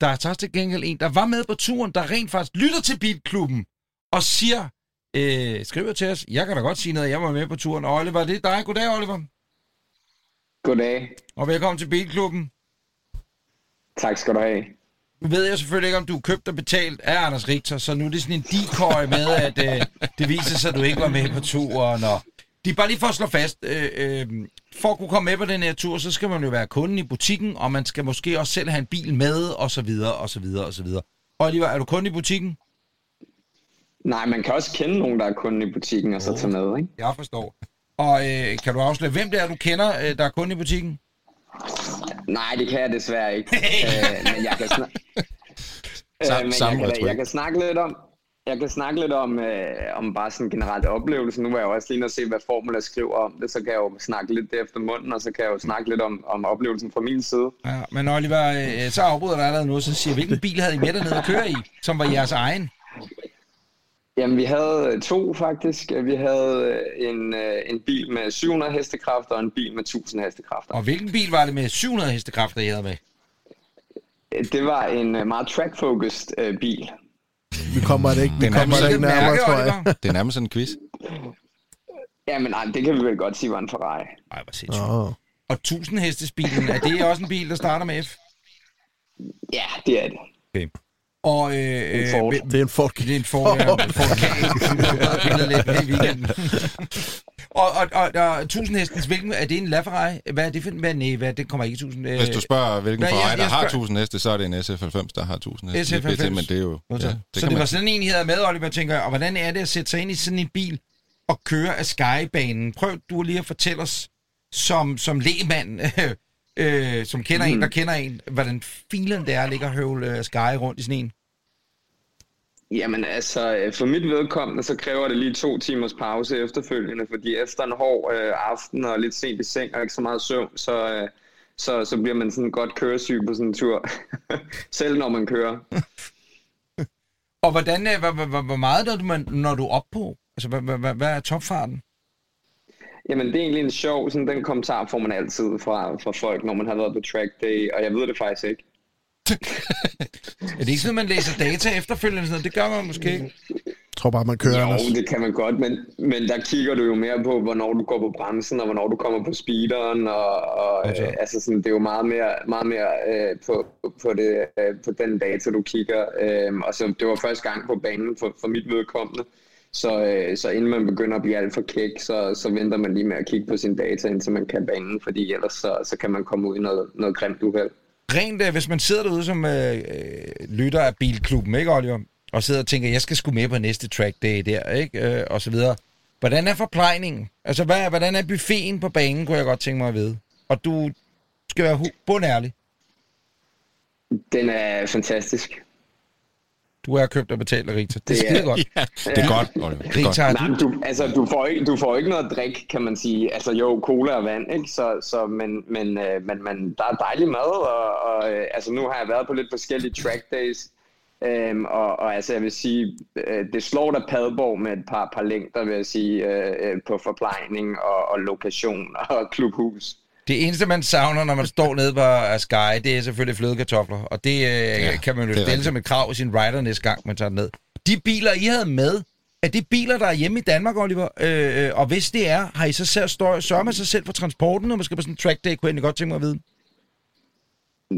der er så til gengæld en, der var med på turen, der rent faktisk lytter til Bilklubben, og siger, øh, skriver til os, jeg kan da godt sige noget, jeg var med på turen. Og Oliver, det er dig. Goddag, Oliver. Goddag. Og velkommen til Bilklubben. Tak skal du have. Nu ved jeg selvfølgelig ikke, om du er købt og betalt af Anders Richter, så nu er det sådan en decoy med, at øh, det viser sig, at du ikke var med på turen. Og de er bare lige for at slå fast, øh, øh, for at kunne komme med på den her tur, så skal man jo være kunden i butikken, og man skal måske også selv have en bil med, og så videre, og så videre, og så videre. Oliver, er du kunde i butikken? Nej, man kan også kende nogen, der er kunde i butikken og så tage med, ikke? Jeg forstår. Og øh, kan du afsløre, hvem det er, du kender, øh, der er kunde i butikken? Nej, det kan jeg desværre ikke. øh, men jeg kan, snak... Sam- øh, men samme jeg, kan, jeg kan snakke lidt om, jeg kan snakke lidt om, øh, om bare sådan generelt oplevelse. Nu var jeg jo også lige og se, hvad Formula skriver om det, så kan jeg jo snakke lidt det efter munden, og så kan jeg jo snakke lidt om, om oplevelsen fra min side. Ja, men Oliver, øh, så afbryder der allerede nu, så siger, hvilken bil havde I med dernede at køre i, som var jeres egen? Jamen, vi havde øh, to faktisk. Vi havde øh, en, øh, en bil med 700 hestekræfter og en bil med 1000 hestekræfter. Og hvilken bil var det med 700 hestekræfter, I havde med? Det var en øh, meget track-focused øh, bil. Vi kommer det ikke, vi Den er kommer det ikke nærmere, tror jeg. Det er nærmest sådan en quiz. Jamen, nej, det kan vi vel godt sige var en Ferrari. Ej, hvor sindssygt. Åh. Og 1000 hestesbilen, er det også en bil, der starter med F? Ja, det er det. Og øh, En Ford. øh, Det er en folk. Det er en Ford, ja. En Ford Ka. Jeg i weekenden. og, og, og, og 1000 hestens, hvilken, er det en LaFerrari? Hvad er det for en? Hvad, nej, hvad, det kommer ikke i 1000. Øh, Hvis du spørger, hvilken Ferrari, der jeg har spørger- 1000 heste, så er det en SF90, der har 1000 heste. SF90. Det er men det er jo... Ja, det så kan det man var sådan en, I havde med, Oliver, tænker jeg. Og hvordan er det at sætte sig ind i sådan en bil og køre af Skybanen? Prøv du lige at fortælle os, som, som lægmand, øh, øh, som kender mm. en, der kender en, hvordan filen det er at ligge og høvle øh, Sky rundt i sådan en. Jamen altså, øh, for mit vedkommende, så kræver det lige to timers pause efterfølgende, fordi efter en hård øh, aften og lidt sent i seng og ikke så meget søvn, så, øh, så, så bliver man sådan godt køresyg på sådan en tur. Selv når man kører. Og hvordan, øh, hvor, hvor, hvor, hvor meget når du, når du er op på? Altså, hvad, hvad, hvad er topfarten? Jamen, det er egentlig en sjov, sådan den kommentar får man altid fra, fra folk, når man har været på track day, og jeg ved det faktisk ikke. Er det ikke sådan, at man læser data efterfølgende? Sådan noget? Det gør man måske ikke. Jeg tror bare, man kører, Anders. Jo, det kan man godt, men, men der kigger du jo mere på, hvornår du går på bremsen, og hvornår du kommer på speederen, og, og Okay. øh, altså sådan, det er jo meget mere, meget mere øh, på, på, det, øh, på den data, du kigger. Øh, og så det var første gang på banen for, for mit vedkommende, så, øh, så inden man begynder at blive alt for kæk, så, så venter man lige med at kigge på sin data, indtil man kan banen, fordi ellers så, så kan man komme ud i noget, noget grimt uheld. Rent, øh, hvis man sidder derude som øh, øh, lytter af Bilklubben, ikke Oliver? Og sidder og tænker, jeg skal sgu med på næste track day der, ikke? Øh, og så videre. Hvordan er forplejningen? Altså, hvad, hvordan er buffeten på banen, kunne jeg godt tænke mig at vide. Og du skal være bundærlig. Den er fantastisk. Du er købt og betalt af Rita. Det er Det er- skide godt. Ja, det er godt, Oliver. Det er. Rita, har Nej, du, altså, du, får ikke, du får ikke noget drik, kan man sige. Altså jo, cola og vand, ikke? Så, så, men, men, øh, men, men der er dejlig mad, og, og øh, altså, nu har jeg været på lidt forskellige track days, øhm, og, og altså, jeg vil sige, øh, det slår der Padborg med et par, par længder, vil jeg sige, øh, på forplejning og, og lokation og klubhus. Det eneste, man savner, når man står nede på Sky, det er selvfølgelig flødekartofler. Og det øh, ja, kan man jo stille rigtigt. som et krav i sin rider næste gang, man tager den ned. De biler, I havde med, er det biler, der er hjemme i Danmark, Oliver? Øh, øh, og hvis det er, har I så selv, står, sørger man sig selv for transporten, når man skal på sådan en track day, kunne jeg godt tænke mig at vide.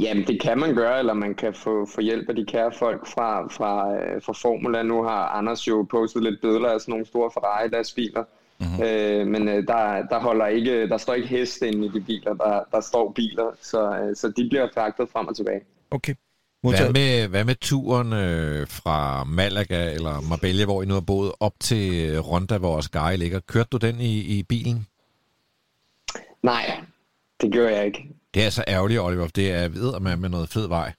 Jamen, det kan man gøre, eller man kan få, få hjælp af de kære folk fra, fra, øh, fra Formula. Nu har Anders jo postet lidt billeder af sådan nogle store Ferrari-lastbiler. Mm-hmm. Øh, men øh, der, der, holder ikke, der står ikke heste inde i de biler, der, der står biler, så, øh, så de bliver fragtet frem og tilbage. Okay. Hvad Modtaget. med, hvad med turen øh, fra Malaga eller Marbella, hvor I nu har boet, op til øh, Ronda, hvor Sky ligger? Kørte du den i, i bilen? Nej, det gør jeg ikke. Det er så ærgerligt, Oliver. Det er ved med, med noget fed vej.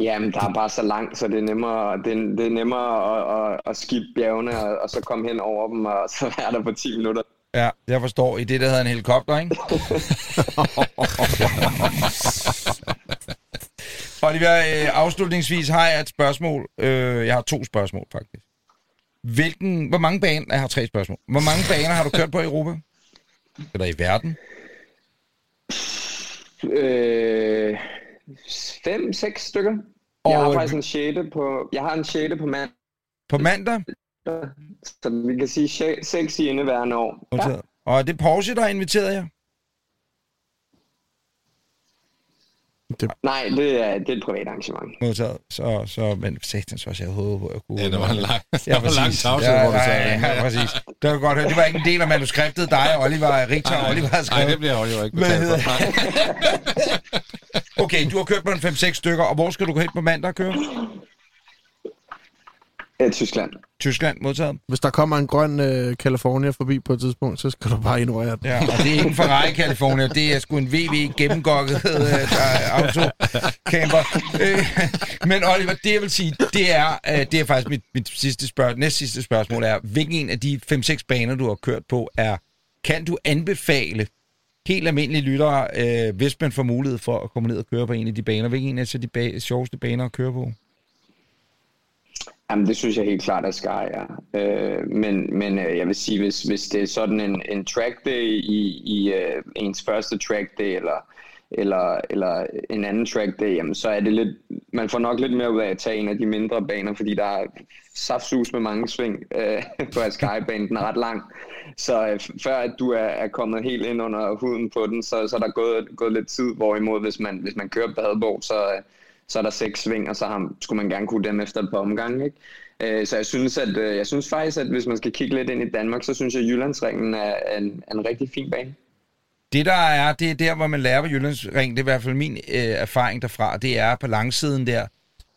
Jamen, der er bare så langt, så det er nemmere, det er, det er nemmere at, at, at skifte bjergene, og, og så komme hen over dem, og så være der på 10 minutter. Ja, jeg forstår. I det, der hedder en helikopter, ikke? Oliver, øh, afslutningsvis har jeg et spørgsmål. Øh, jeg har to spørgsmål, faktisk. Hvilken, hvor mange baner, jeg har tre spørgsmål. Hvor mange baner har du kørt på i Europa? Eller i verden? Øh, fem, seks stykker. Og jeg har faktisk en sjette på, jeg har en sjette på mandag, På mandag? så vi kan sige seks i indeværende år. Ja. Og er det Porsche, der har inviteret jer? Nej, det er, det er et privat arrangement. Modtaget. Så, så, men satans også, jeg havde håbet, at jeg kunne... Ja, det var en lang, Ja, det var lang tavshed, ja, hvor du sagde ja, ja, præcis. Det var godt. Det var ikke en del af manuskriptet, dig og Oliver, Richter og Oliver har Nej, det bliver Oliver ikke betalt for. Okay, du har kørt på en 5-6 stykker, og hvor skal du gå hen på mandag og køre? Ja, Tyskland. Tyskland modtaget. Hvis der kommer en grøn øh, California forbi på et tidspunkt, så skal du bare ignorere den. Ja, og det er ikke en Ferrari California, det er sgu en VW gennemgokket øh, autocamper. Øh, men Oliver, det jeg vil sige, det er, øh, det er faktisk mit, mit sidste spørgsmål, næst sidste spørgsmål er, hvilken en af de 5-6 baner, du har kørt på, er, kan du anbefale helt almindelige lyttere, øh, hvis man får mulighed for at komme ned og køre på en af de baner, hvilken en af så de ba- sjoveste baner at køre på? Jamen, det synes jeg helt klart at Sky, ja. Øh, men men øh, jeg vil sige, hvis, hvis det er sådan en, en track day i, i øh, ens første track day, eller, eller, eller en anden track day, jamen, så er det lidt, man får nok lidt mere ud af at tage en af de mindre baner, fordi der er saftsus med mange sving øh, på Skybanen, Den er ret lang. Så øh, før at du er, er kommet helt ind under huden på den, så, så er der gået, gået lidt tid, hvorimod hvis man, hvis man kører badebog, så, øh, så er der seks sving, og så har, skulle man gerne kunne dem efter et par omgange. Ikke? Øh, så jeg synes, at, øh, jeg synes faktisk, at hvis man skal kigge lidt ind i Danmark, så synes jeg, at Jyllandsringen er en, er en rigtig fin bane. Det der er, det er der, hvor man lærer på Jyllandsring, det er i hvert fald min øh, erfaring derfra, det er på langsiden der,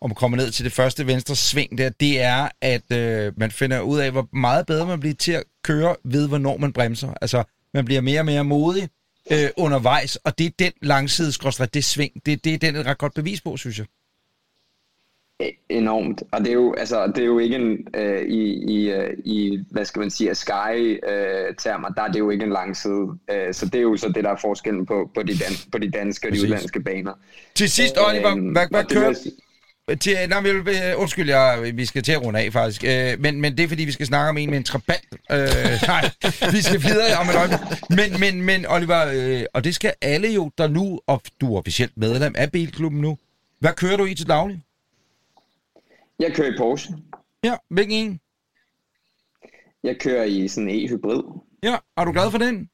om man kommer ned til det første venstre sving der, det er, at øh, man finder ud af, hvor meget bedre man bliver til at køre ved, hvornår man bremser. Altså, man bliver mere og mere modig øh, undervejs, og det er den langside, det sving, det, det er den et ret godt bevis på, synes jeg. Enormt. Og det er jo, altså, det er jo ikke en, øh, i, i, øh, i, hvad skal man sige, Sky-termer, øh, der er det jo ikke en lang side. Øh, så det er jo så det, der er forskellen på, på, de, dan, på de danske og de udlandske baner. Til sidst, Oliver, øh, hvad, hvad kører... Til, nej, vi, undskyld, jeg, vi skal til at runde af, faktisk. Øh, men, men det er, fordi vi skal snakke om en med en trabant. Øh, nej, vi skal videre om et øjeblik. Men, men, men Oliver, øh, og det skal alle jo, der nu, og du er officielt medlem af Bilklubben nu. Hvad kører du i til daglig? Jeg kører i Porsche. Ja, hvilken en? Jeg kører i sådan en e-hybrid. Ja, er du glad for den?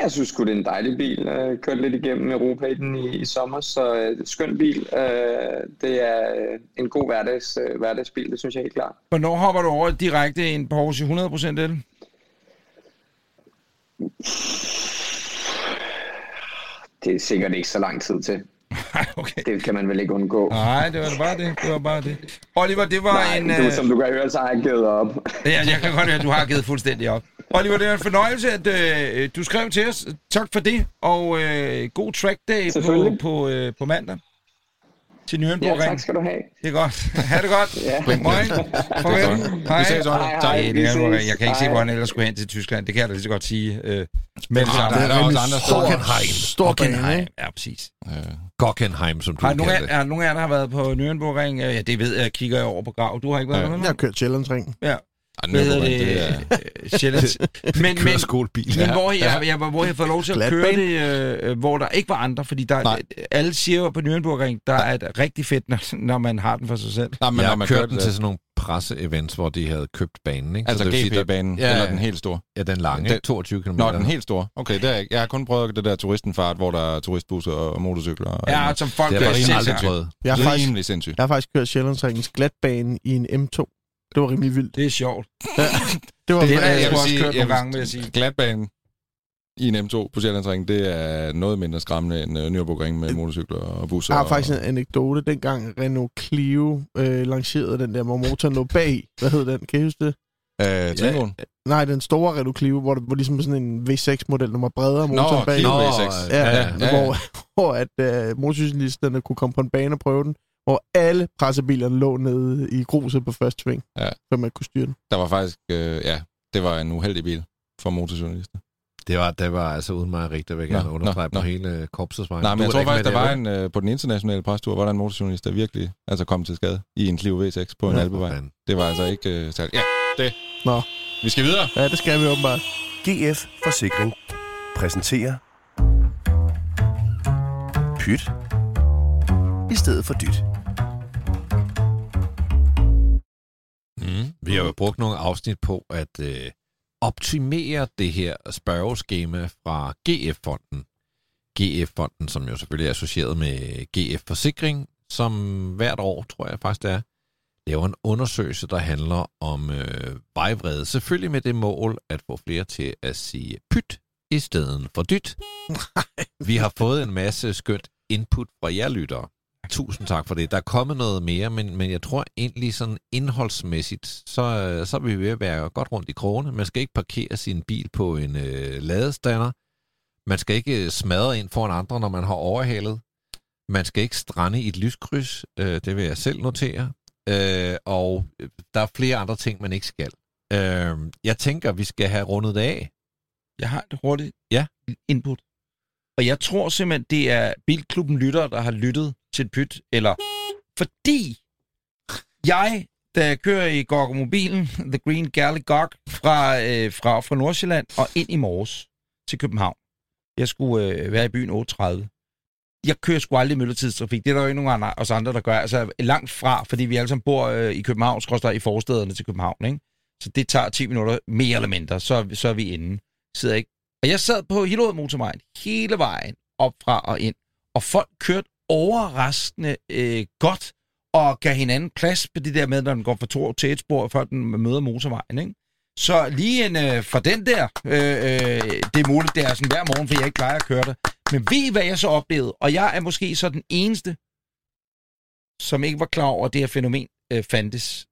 Jeg synes sgu, det er en dejlig bil. Jeg kørte lidt igennem Europa i den i, i sommer, så uh, skøn bil. Uh, det er en god hverdags, uh, hverdagsbil, det synes jeg helt klart. Hvornår hopper du over direkte en Porsche 100% el? Det er sikkert ikke så lang tid til. Okay. Det kan man vel ikke undgå. Nej, det var bare det. Det var bare det. Oliver, det var Nej, en... Du, uh... som du kan høre, så har jeg givet op. ja, jeg kan godt høre, at du har givet fuldstændig op. Oliver, det er en fornøjelse, at øh, du skrev til os. Tak for det, og øh, god track day på, på, øh, på mandag til Nürnberg. Ja, tak skal du have. Det er godt. ha' det godt. ja. Moin. Farvel. Hej. Vi ses, Oliver. Hej, Tak. hej, er, ses. jeg kan ikke se, hvor han ellers skulle hen til Tyskland. Det kan jeg da lige så godt sige. Øh, men Ah, der er der også andre steder. Gockenheim. Stor bane, Gockenheim. ikke? Ja, præcis. Gockenheim, som du Har nogen, kalder af, det. er nogen af jer, der har været på Nürnbergring? Ja, det ved jeg. Kigger jeg over på grav. Du har ikke været Ja. med? Jeg har kørt Sjællandsringen. Ja. Ej, Hvad hedder det? det er... Øh, Sjællands. Men, men, Køreskolebil. Men hvor jeg, jeg, hvor jeg får lov til at køre det, øh, hvor der ikke var andre, fordi der, Nej. alle siger jo på Nürnbergring, der er det rigtig fedt, når, når man har den for sig selv. Nej, men jeg når man kørt kørt den til sådan nogle presse-events, hvor de havde købt banen. Ikke? Altså Så det der- GP-banen, Ja, eller den helt store? Ja, den lange, Den- ikke? 22 km. Nå, den helt store. Okay, det er, jeg- jeg har kun prøvet det der turistenfart, hvor der er turistbusser og motorcykler. Og Ja, som folk Det gør jeg faktisk sindssygt. Jeg har, faktisk, rimelig sindssygt. jeg har faktisk kørt Sjællandsringens glatbane i en M2. Det var rimelig vildt. Det er sjovt. Det var Det jeg jeg sgu vil sige- jeg gange, vil jeg sige. Glatbanen i en M2 på Sjællandsringen, det er noget mindre skræmmende end uh, Nürburgring med motorcykler og busser. Jeg har faktisk og... en anekdote. Dengang Renault Clio øh, lancerede den der, hvor motoren lå bag. Hvad hed den? Kan I huske det? Øh, Twingoen? Nej, den store Renault Clio, hvor det var ligesom sådan en V6-model, der var bredere motoren bag. Nå, V6. Ja, ja, ja, ja. Hvor, hvor at øh, motorcyklisterne kunne komme på en bane og prøve den, hvor alle pressebilerne lå nede i gruset på første sving, Ja. så man kunne styre den. Der var faktisk, øh, ja, det var en uheldig bil for motorjournalister. Det var, det var altså uden mig rigtigt, vil jeg gerne understrege på nå. hele korpsets vej. Nej, men Du jeg tror faktisk, der var en, øh, på den internationale prestur, var der en motorjournalist, der virkelig altså kom til skade i en Clio V6 på en for fanden. Det var altså ikke øh, særligt. Ja, det. Nå. Vi skal videre. Ja, det skal vi åbenbart. GF Forsikring præsenterer Pyt i stedet for dyt. Mm. Vi har jo brugt nogle afsnit på at øh, optimere det her spørgeskema fra GF-fonden. GF-fonden, som jo selvfølgelig er associeret med GF Forsikring, som hvert år, tror jeg faktisk det er, laver en undersøgelse, der handler om øh, vejvrede. Selvfølgelig med det mål at få flere til at sige pyt i stedet for dyt. Vi har fået en masse skønt input fra jer lyttere. Tusind tak for det. Der er kommet noget mere, men, men jeg tror egentlig sådan indholdsmæssigt, så, så er vi ved at være godt rundt i krogene. Man skal ikke parkere sin bil på en øh, ladestander. Man skal ikke øh, smadre ind foran andre, når man har overhalet. Man skal ikke strande i et lyskryds. Øh, det vil jeg selv notere. Øh, og øh, der er flere andre ting, man ikke skal. Øh, jeg tænker, vi skal have rundet det af. Jeg har et hurtigt Ja. input. Og jeg tror simpelthen, det er Bilklubben Lytter, der har lyttet til et pyt. Eller fordi jeg, da jeg kører i Gorgomobilen, The Green Galley Gog, fra, øh, fra, fra Nordsjælland og ind i morges til København. Jeg skulle øh, være i byen 8.30. Jeg kører sgu aldrig i myldretidstrafik. Det er der jo ikke nogen andre, os andre, der gør. Altså langt fra, fordi vi alle sammen bor øh, i København, skrøster i forstederne til København. Ikke? Så det tager 10 minutter mere eller mindre, så, så er vi inde. Sidder ikke. Og jeg sad på Hillerød motorvejen hele vejen op fra og ind, og folk kørte overraskende øh, godt og gav hinanden plads på det der med, når den går fra to til et spor, før den møder motorvejen. Ikke? Så lige en øh, fra den der, øh, øh, det er muligt, det er sådan hver morgen, for jeg ikke plejer at køre det. Men ved I, hvad jeg så oplevede? Og jeg er måske så den eneste, som ikke var klar over, at det her fænomen øh, fandtes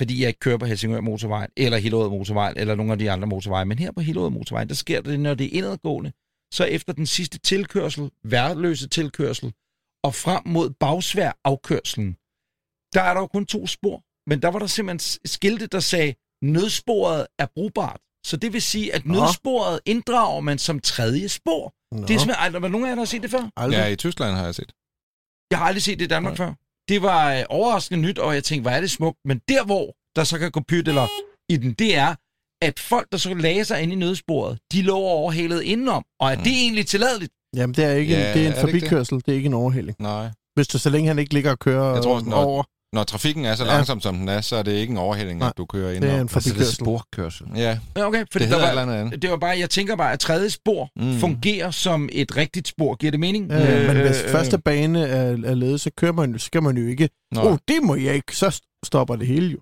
fordi jeg ikke kører på Helsingør motorvejen, eller Hillerød motorvejen, eller nogle af de andre motorveje. Men her på Hillerød motorvejen, der sker det, når det er indadgående, så efter den sidste tilkørsel, værløse tilkørsel, og frem mod bagsvær afkørselen, der er der jo kun to spor. Men der var der simpelthen skilte, der sagde, nødsporet er brugbart. Så det vil sige, at Nå. nødsporet inddrager man som tredje spor. Nå, Det er simpelthen, var nogen af jer, der har set det før? aldrig. Ja, i Tyskland har jeg set. Jeg har aldrig set det i Danmark før. Det var øh, overraskende nyt, og jeg tænkte, hvor er det smukt. Men der, hvor der så kan gå pyt eller i den, det er, at folk, der så lagde sig ind i nødsporet, de lå overhalet indenom. Og er det egentlig tilladeligt? Jamen, det er ikke Ja, en, det er en er det ikke det? forbikørsel, det? det er ikke en overhældning. Nej. Hvis du, så længe han ikke ligger og kører Jeg tror, øh, når- over, Når trafikken er så Ja. langsom, som den er, så er det ikke en overhældning, at du kører ind det er en over. Altså, det er forbikørsel. sporkørsel. Ja, Ja, okay. Fordi det der var, andet. det var bare, jeg tænker bare, at tredje spor Mm. mm. fungerer som et rigtigt spor. Giver det mening? Øh, men hvis første bane er, er ledet, så kører man, jo- så skal man jo ikke, åh, oh, det må jeg ikke, så stopper det hele jo.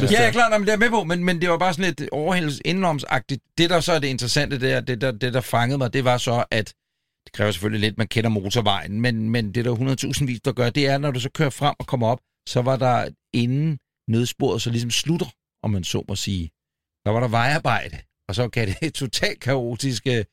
Ja, jeg er- klar, nej, men det er med på, men, men det var bare sådan lidt overhældelses indenomsagtigt. Det, der så er det interessante, det, er, det, der, det, der fangede mig, det var så, at det kræver selvfølgelig lidt, man kender motorvejen, men, men det der 100.000 vis, der gør, det er, når du så kører frem og kommer op, så var der inden nødsporet så ligesom slutter, om man så må sige. Der var der vejarbejde, og så kan det totalt kaotiske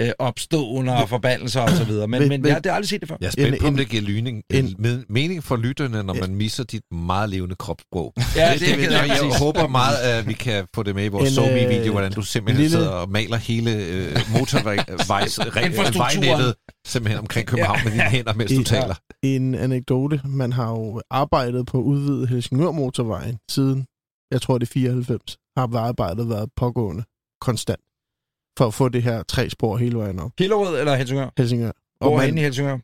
øh, opstående og forbandelser og så videre. Men, Men- men, men- jeg har det aldrig set det før. Jeg er spændt En- på, om det giver lyning, en- en, mening for lytterne, når Ja. man misser dit meget levende kropssprog. Ja, det, det, kan jeg, jeg håber meget, at vi kan få det med i vores SoMe-video, øh, hvordan du simpelthen lille- sidder og maler hele øh, Infrastrukturen. motorvejsvejnettet simpelthen omkring København med dine hænder, mens du Ja. taler. En anekdote, man har jo arbejdet på udvidet Helsingør motorvejen siden, jeg tror det er 94, har arbejdet været pågående konstant for at få det her tre spor hele vejen op. Hillerød eller Helsingør? Helsingør. Hvor Og er man, i Helsingør?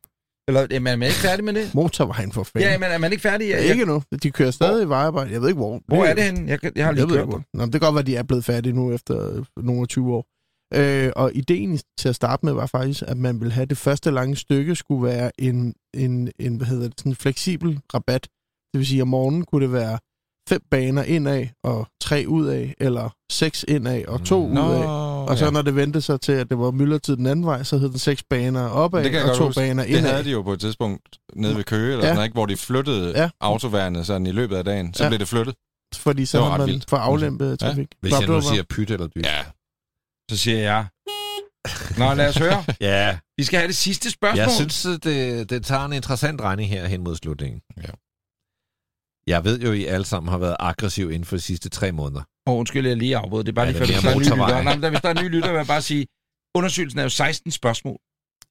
Eller jamen, er man ikke færdig med det? motorvejen for fanden. Ja, men er man ikke færdig? Jeg, ikke nu. De kører stadig i vejarbejde. Jeg ved ikke, hvor. Hvor er det henne? Jeg, jeg har lige Jeg ved kørt hvor. Nå, det kan godt være, at de er blevet færdige nu efter nogle af 20 år. Øh, og ideen til at starte med var faktisk, at man ville have det første lange stykke skulle være en, en, en hvad hedder det, sådan en fleksibel rabat. Det vil sige, at om morgenen kunne det være fem baner indad og tre udad, eller seks indad og to Nå, udad. Og så ja. når det vendte sig til, at det var myldretid den anden vej, så hed den seks baner opad Det og to huske. baner Det indad. havde de jo på et tidspunkt nede ved Køge, eller Ja. sådan noget, ikke, hvor de flyttede Ja. ja. autoværende sådan i løbet af dagen. Så Ja. ja. blev det flyttet. Fordi så Det var man vildt. for aflæmpet trafik. Hvis Bare jeg nu siger pyt eller dyt. Ja. Så siger jeg... Nå, lad os høre. ja. Vi skal have det sidste spørgsmål. Jeg synes, at det, det tager en interessant regning her hen mod slutningen. Ja. Jeg ved jo, I alle sammen har været aggressiv inden for de sidste tre måneder. Åh, undskyld, jeg lige afbrød. Det er bare Ja, lige før, er hvis der er nye lytter. Nej, men der, hvis der er nye lytter, vil jeg bare sige, undersøgelsen er jo 16 spørgsmål,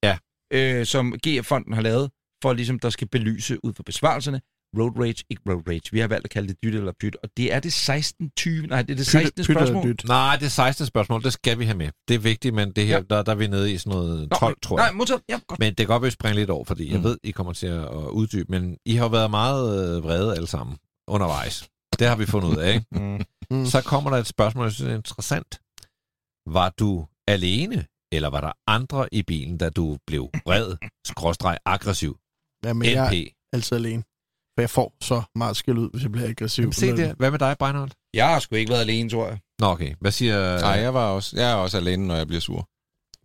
Ja. øh, som GF-fonden har lavet, for ligesom der skal belyse ud fra besvarelserne, road rage, ikke road rage. Vi har valgt at kalde det dyt eller pyt, og det er det 16. 20. Nej, det er det 16. Pyt- spørgsmål. dyt. Nej, det er 16 spørgsmål, det skal vi have med. Det er vigtigt, men det her, Ja. der, der er vi nede i sådan noget Nå, 12, tror jeg. Nej, modtaget. Ja, godt. Men det kan godt være, at vi springer lidt over, fordi jeg Mm. ved, I kommer til at at uddybe, men I har været meget øh, vrede alle sammen undervejs. Det har vi fundet ud af, ikke? Mm. Mm. Så kommer der et spørgsmål, jeg synes er interessant. Var du alene, eller var der andre i bilen, da du blev vred, skråstreg, aggressiv, Jamen, jeg NP? er altid alene. For jeg får så meget skæld ud, hvis jeg bliver aggressiv. Jamen, se der. Hvad med dig, Breinholt? Jeg har sgu ikke været alene, tror jeg. Nå, okay. Hvad siger... Nej, jeg, var også, jeg er også alene, når jeg bliver sur.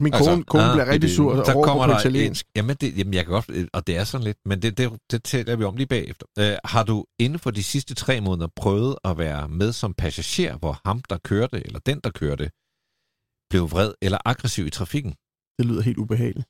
Min Altså, kone, kone Ah, bliver rigtig det- sur og råber kommer på der italiensk. En, jamen, det, jamen, jeg kan godt, og det er sådan lidt, men det, det, det taler vi om lige bagefter. Uh, har du inden for de sidste tre måneder prøvet at være med som passager, hvor ham, der kørte, eller den, der kørte, blev vred eller aggressiv i trafikken? Det lyder helt ubehageligt.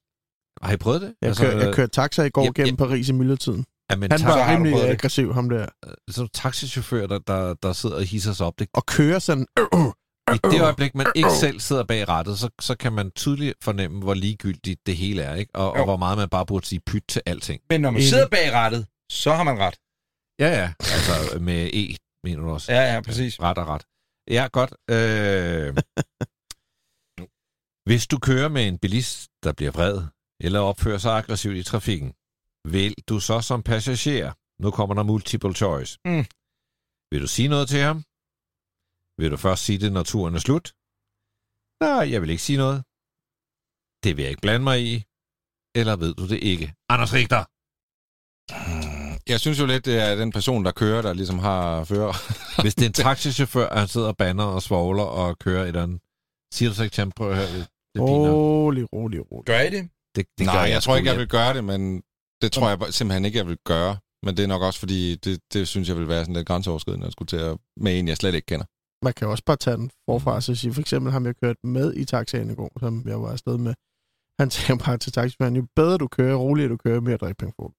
Har I prøvet det? Jeg, kør, jeg kørte taxa i går Jamen, gennem Paris i myldretiden. Jamen, Han var rimelig aggressiv, ham der. så taxichauffør, der, der, der sidder og hisser sig op. Det, Og kører sådan... Øh, øh, I det øjeblik, man ikke selv sidder bag rattet, så, så kan man tydeligt fornemme, hvor ligegyldigt det hele er, ikke? Og, og hvor meget man bare burde sige pyt til alting. Men når man Enig. sidder bag rattet, så har man ret. Ja, ja. Altså med E, mener du også? Ja, ja, præcis. Ret og ret. Ja, godt. Øh... Hvis du kører med en bilist, der bliver vred, eller opfører sig aggressivt i trafikken, vil du så som passager, nu kommer der multiple choice, Mm. vil du sige noget til ham? Vil du først sige det, når turen er slut? Nej, jeg vil ikke sige noget. Det vil jeg ikke blande mig i. Eller ved du det ikke? Anders Richter! Jeg synes jo lidt, det er den person, der kører, der ligesom har fører. Hvis det er en taxichauffør, og han sidder og banner og svogler og kører et eller andet, siger du så ikke til ham, prøv at høre, det, det. Rolig, rolig, rolig. Gør I det? Det, det Nej, gør jeg, jeg tror ikke, jeg vil gøre det, men det tror jeg simpelthen ikke, jeg vil gøre. Men det er nok også, fordi det, det synes jeg vil være sådan lidt grænseoverskridende at skulle til at, med en, jeg slet ikke kender. Man kan jo også bare tage den forfra og så sige, for eksempel ham, jeg kørte med i taxaen i går, som jeg var afsted med. Han sagde bare til taxichaufføren, jo bedre du kører, roligere du kører, mere drikpenge får du.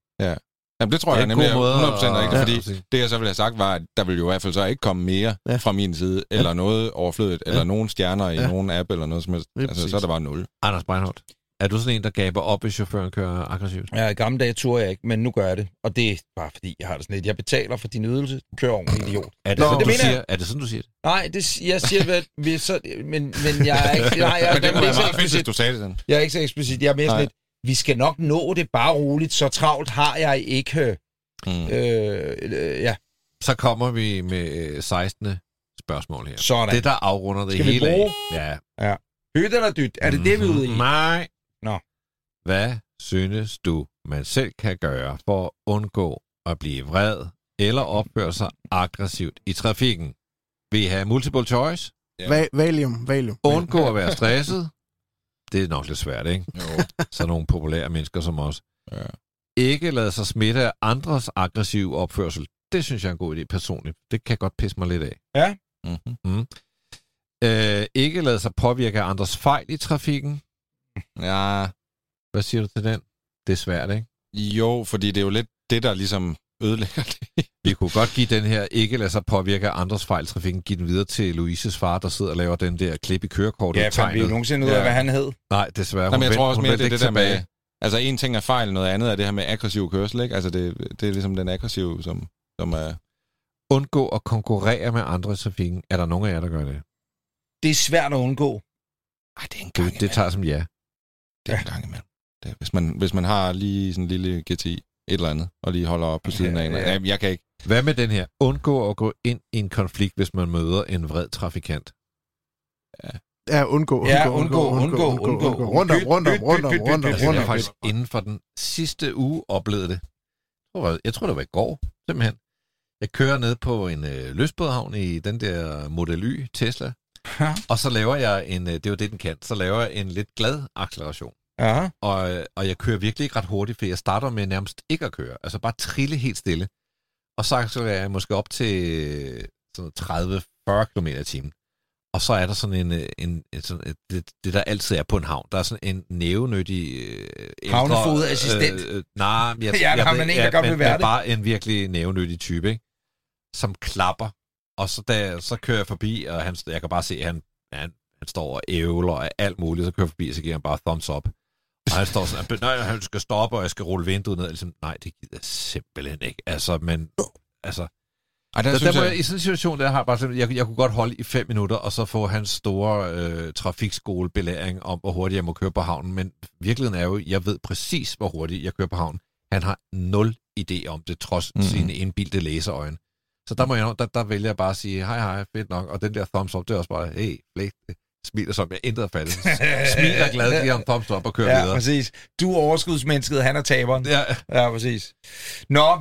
Jamen, det tror Det er jeg nemlig måde 100% at- rigtigt, Ja. fordi det jeg så ville have sagt var, at der ville jo i hvert fald så ikke komme mere Ja. ja. fra min side, eller noget overflødigt, eller Ja. nogen stjerner i Ja. nogen app, eller noget som helst. Altså, så er der bare nul. Anders Breinholt, er du sådan en, der gaber op, hvis chaufføren kører aggressivt? Ja, i gamle dage turde jeg ikke, men nu gør jeg det. Og det er bare fordi, jeg har det sådan lidt. Jeg betaler for din ydelse. Kør ordentligt, idiot. Er det, Nå, sådan, det du mener jeg. siger, er det sådan, du siger det? Nej, det, jeg siger, at vi så, men, men jeg er ikke, nej, jeg, Men det kunne er være meget fedt, hvis du sagde det sådan. Jeg er ikke så eksplicit. Jeg er mere sådan lidt, vi skal nok nå det bare roligt. Så travlt har jeg ikke. Mm. Øh, øh, ja, Så kommer vi med øh, 16. spørgsmål her. sådan. Det, der afrunder det Skal vi hele bruge? af. Ja. Hyt eller dyt? Er det det, vi er ude i? Mhm. Nej. Hvad synes du, man selv kan gøre for at undgå at blive vred eller opføre sig aggressivt i trafikken? Vil I have multiple choice? Ja. Va- valium, valium. Undgå at være stresset? Det er nok lidt svært, ikke? Jo. Så nogle populære mennesker som os. Ja. Ikke lade sig smitte af andres aggressive opførsel. Det synes jeg er en god idé personligt. Det kan godt pisse mig lidt af. Mm-hmm. Øh, ikke lade sig påvirke af andres fejl i trafikken. Ja, Hvad siger du til den? Det er svært, ikke? jo, fordi det er jo lidt det, der ligesom ødelægger det. Vi kunne godt give den her, ikke lade sig påvirke af andres fejl trafikken, give den videre til Louises far, der sidder og laver den der klip i kørekortet. Ja, fandt vi tegnet. nogensinde ud af, Ja. hvad han hed? Nej, desværre. Jamen, jeg Hun tror også hun mere, det er det der med... Altså, en ting er fejl, noget andet er det her med aggressiv kørsel, ikke? Altså, det, det er ligesom den aggressive, som, som er... Undgå at konkurrere med andre i trafikken. Er der nogen af jer, der gør det? Det er svært at undgå. Ej, det er en Du, det tager jeg som ja. Det er en gang imellem. Det, er- hvis, man, hvis man har lige sådan en lille GTI, et eller andet, og lige holder op på siden af en. Ja. Ja. Jeg kan ikke. Hvad med den her? Undgå at gå ind i en konflikt, hvis man møder en vred trafikant. Ja, undgå, undgå, Ja, undgå, undgå, undgå. Rundt om, rundt om, rundt om, rundt om, byt, Jeg rundt om. faktisk inden for den sidste uge oplevet det. Jeg tror, jeg tror det var i går, simpelthen. Jeg kører ned på en øh, løsbådhavn i den der Model Y Tesla, Ja. og så laver jeg en, øh, det er jo det, den kan, så laver jeg en lidt glad acceleration. Ja. Og, og jeg kører virkelig ikke ret hurtigt, for jeg starter med nærmest ikke at køre. Altså bare trille helt stille. Og så accelererer jeg måske op til sådan 30-40 km i timen. Og så er der sådan en, øh, en, en sådan, et- det, det, der altid er på en havn. Der er sådan en nævenyttig... Øh, Havnefodassistent. Øh, øh, nej, jeg, Ja, der har jeg, man ved- en, der godt vil være det. bare en virkelig nævenyttig type, ikke? Som klapper. Og så, da, så kører jeg forbi, og han, jeg kan bare se, at han, han, han står og ævler og alt muligt. Så kører jeg forbi, og så giver han bare thumbs up. Og han står sådan, nej, han skal stoppe, og jeg skal rulle vinduet ned. Og Ligesom, nej, det gider jeg simpelthen ikke. Altså, men... Altså, Ej, der der, der må jeg, I sådan en situation, der har bare sådan, jeg, jeg kunne godt holde i fem minutter, og så få hans store øh, trafikskolebelæring om, hvor hurtigt jeg må køre på havnen. Men virkeligheden er jo, jeg ved præcis, hvor hurtigt jeg kører på havnen. Han har nul idé om det, trods mm-hmm. sine indbildte læseøjne. Så der, må jeg, der, der vælger jeg bare at sige, hej hej, fedt nok. Og den der thumbs up, det er også bare, hey, flæk, smiler som jeg intet faldet. Smiler glad, giver ham thumbs up og kører Ja, videre. præcis. Du er overskudsmennesket, han er taberen. Ja, Ja, præcis. Nå,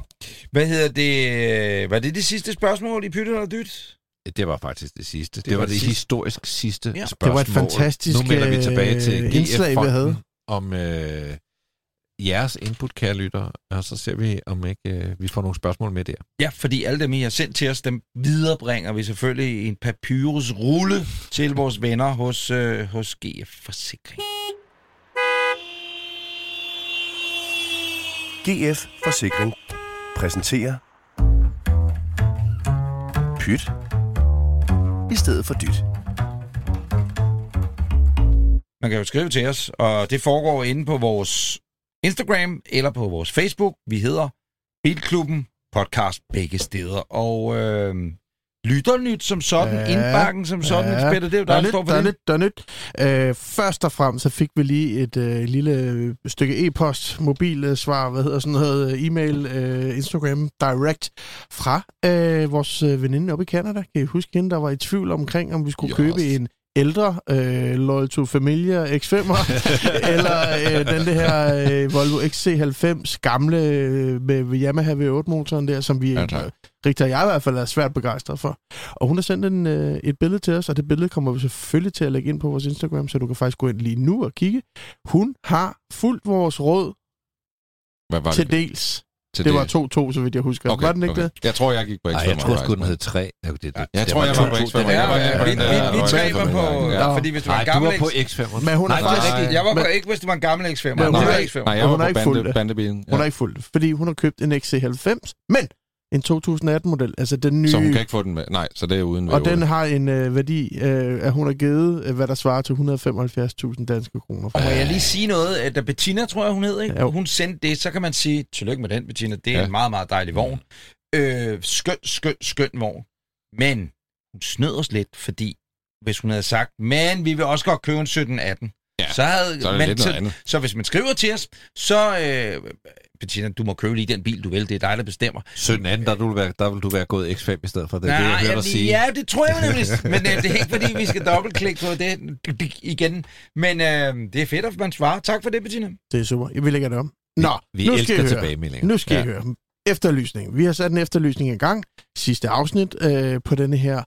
hvad hedder det? Var det det sidste spørgsmål i Pytte eller Dyt? Det var faktisk det sidste. Det, Det var var det det sidste. historisk sidste Ja. ja. Det spørgsmål. var et fantastisk, Nu melder vi tilbage til øh, indslag, vi havde. om øh, jeres input, kære lytter, og så ser vi, om ikke øh, vi får nogle spørgsmål med der. Ja, fordi alle dem, I har sendt til os, dem viderebringer vi selvfølgelig i en papyrusrulle til vores venner hos, øh, hos GF Forsikring. GF Forsikring præsenterer Pyt i stedet for dyt. Man kan jo skrive til os, og det foregår inde på vores Instagram eller på vores Facebook. Vi hedder Bilklubben Podcast begge steder. Og øh, lytternyt som sådan, ja, indbakken som sådan, ja, Peter, det er jo der er der nyt, står der for er der er nyt. Øh, først og fremmest så fik vi lige et øh, lille stykke e-post, mobilsvar, hvad hedder sådan noget, øh, e-mail, øh, Instagram, direct fra øh, vores øh, veninde oppe i Canada. Kan I huske hende, der var i tvivl omkring, om vi skulle Yes. købe en ældre øh, Loyal to Familia X5'er, eller øh, den det her øh, Volvo XC90 gamle øh, med Yamaha V8-motoren der, som vi Ja, tak. Rigtig, jeg i hvert fald er svært begejstret for. Og hun har sendt en, øh, et billede til os, og det billede kommer vi selvfølgelig til at lægge ind på vores Instagram, så du kan faktisk gå ind lige nu og kigge. Hun har fulgt vores råd Hvad var til det? dels. Til Det var 2-2, så vidt jeg husker. Okay, Var den ikke okay. det? Jeg tror, jeg gik på X5. Nej, jeg tror sgu, den hed 3. Ja, det, det, Jeg det tror, jeg var på to- X5. det var- Ja, var- ja, vi, ja, ja, vi, vi tre var på, ja. ja. fordi hvis det var Nej, en du gammel var på X- X5'eren. Men hun Nej, er det er faktisk... rigtigt. Jeg var på ikke, hvis det var en gammel X5. Men hun Nej, er X5. Nej, jeg var på ikke det. bandebilen. Hun har ikke fulgt det, fordi hun har købt en XC90, men en 2018-model, altså den nye... Så hun kan ikke få den med. Nej, så det er uden og V8. den har en øh, værdi, øh, at hun har givet, øh, hvad der svarer til 175.000 danske kroner. Og må jeg lige sige noget, at da Bettina, tror jeg, hun hed, ikke? Ja, jo. hun sendte det, så kan man sige, tillykke med den, Bettina, det er ja. En meget, meget dejlig vogn. Øh, skøn, skøn, skøn vogn. Men hun snød os lidt, fordi hvis hun havde sagt, men vi vil også godt købe en 1718, Ja, så, havde, så er det men, lidt noget andet. så hvis man skriver til os, så, øh, Bettina, du må købe lige den bil, du vil, det er dig, der bestemmer. 17 anden, der, vil være, der vil du være gået X5 i stedet for. Det er det, jeg hører dig sige. ja, det tror jeg nemlig. Men øh, det er ikke, fordi vi skal dobbeltklikke på det igen. Men øh, det er fedt, at man svarer. Tak for det, Bettina. Det er super. Jeg vil lægge det om. Nå, Vi nu skal elsker tilbagemeldinger. Nu skal ja. I høre. Efterlysning. Vi har sat en efterlysning i gang. Sidste afsnit øh, på denne her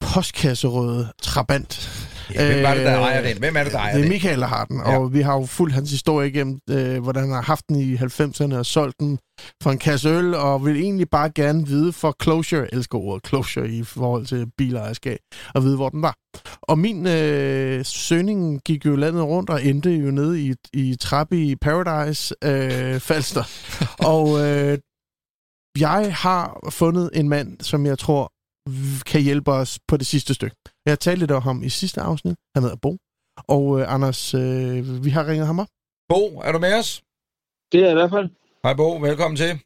postkasserøde Trabant. Ja, hvem var det, der ejer den? Hvem er det, der ejer Det er den? Michael, der har den, Ja. og vi har jo fulgt hans historie igennem, øh, hvordan han har haft den i 90'erne og solgt den for en kasse øl, og vil egentlig bare gerne vide for closure, jeg elsker ordet closure i forhold til bilejerskab, og vide, hvor den var. Og min øh, søgning gik jo landet rundt og endte jo nede i, i Trappe i Paradise, øh, Falster. og øh, jeg har fundet en mand, som jeg tror kan hjælpe os på det sidste stykke. Jeg har talt lidt om ham i sidste afsnit. Han hedder Bo. Og øh, Anders, øh, vi har ringet ham op. Bo, er du med os? Det er i hvert fald. Hej Bo, velkommen til.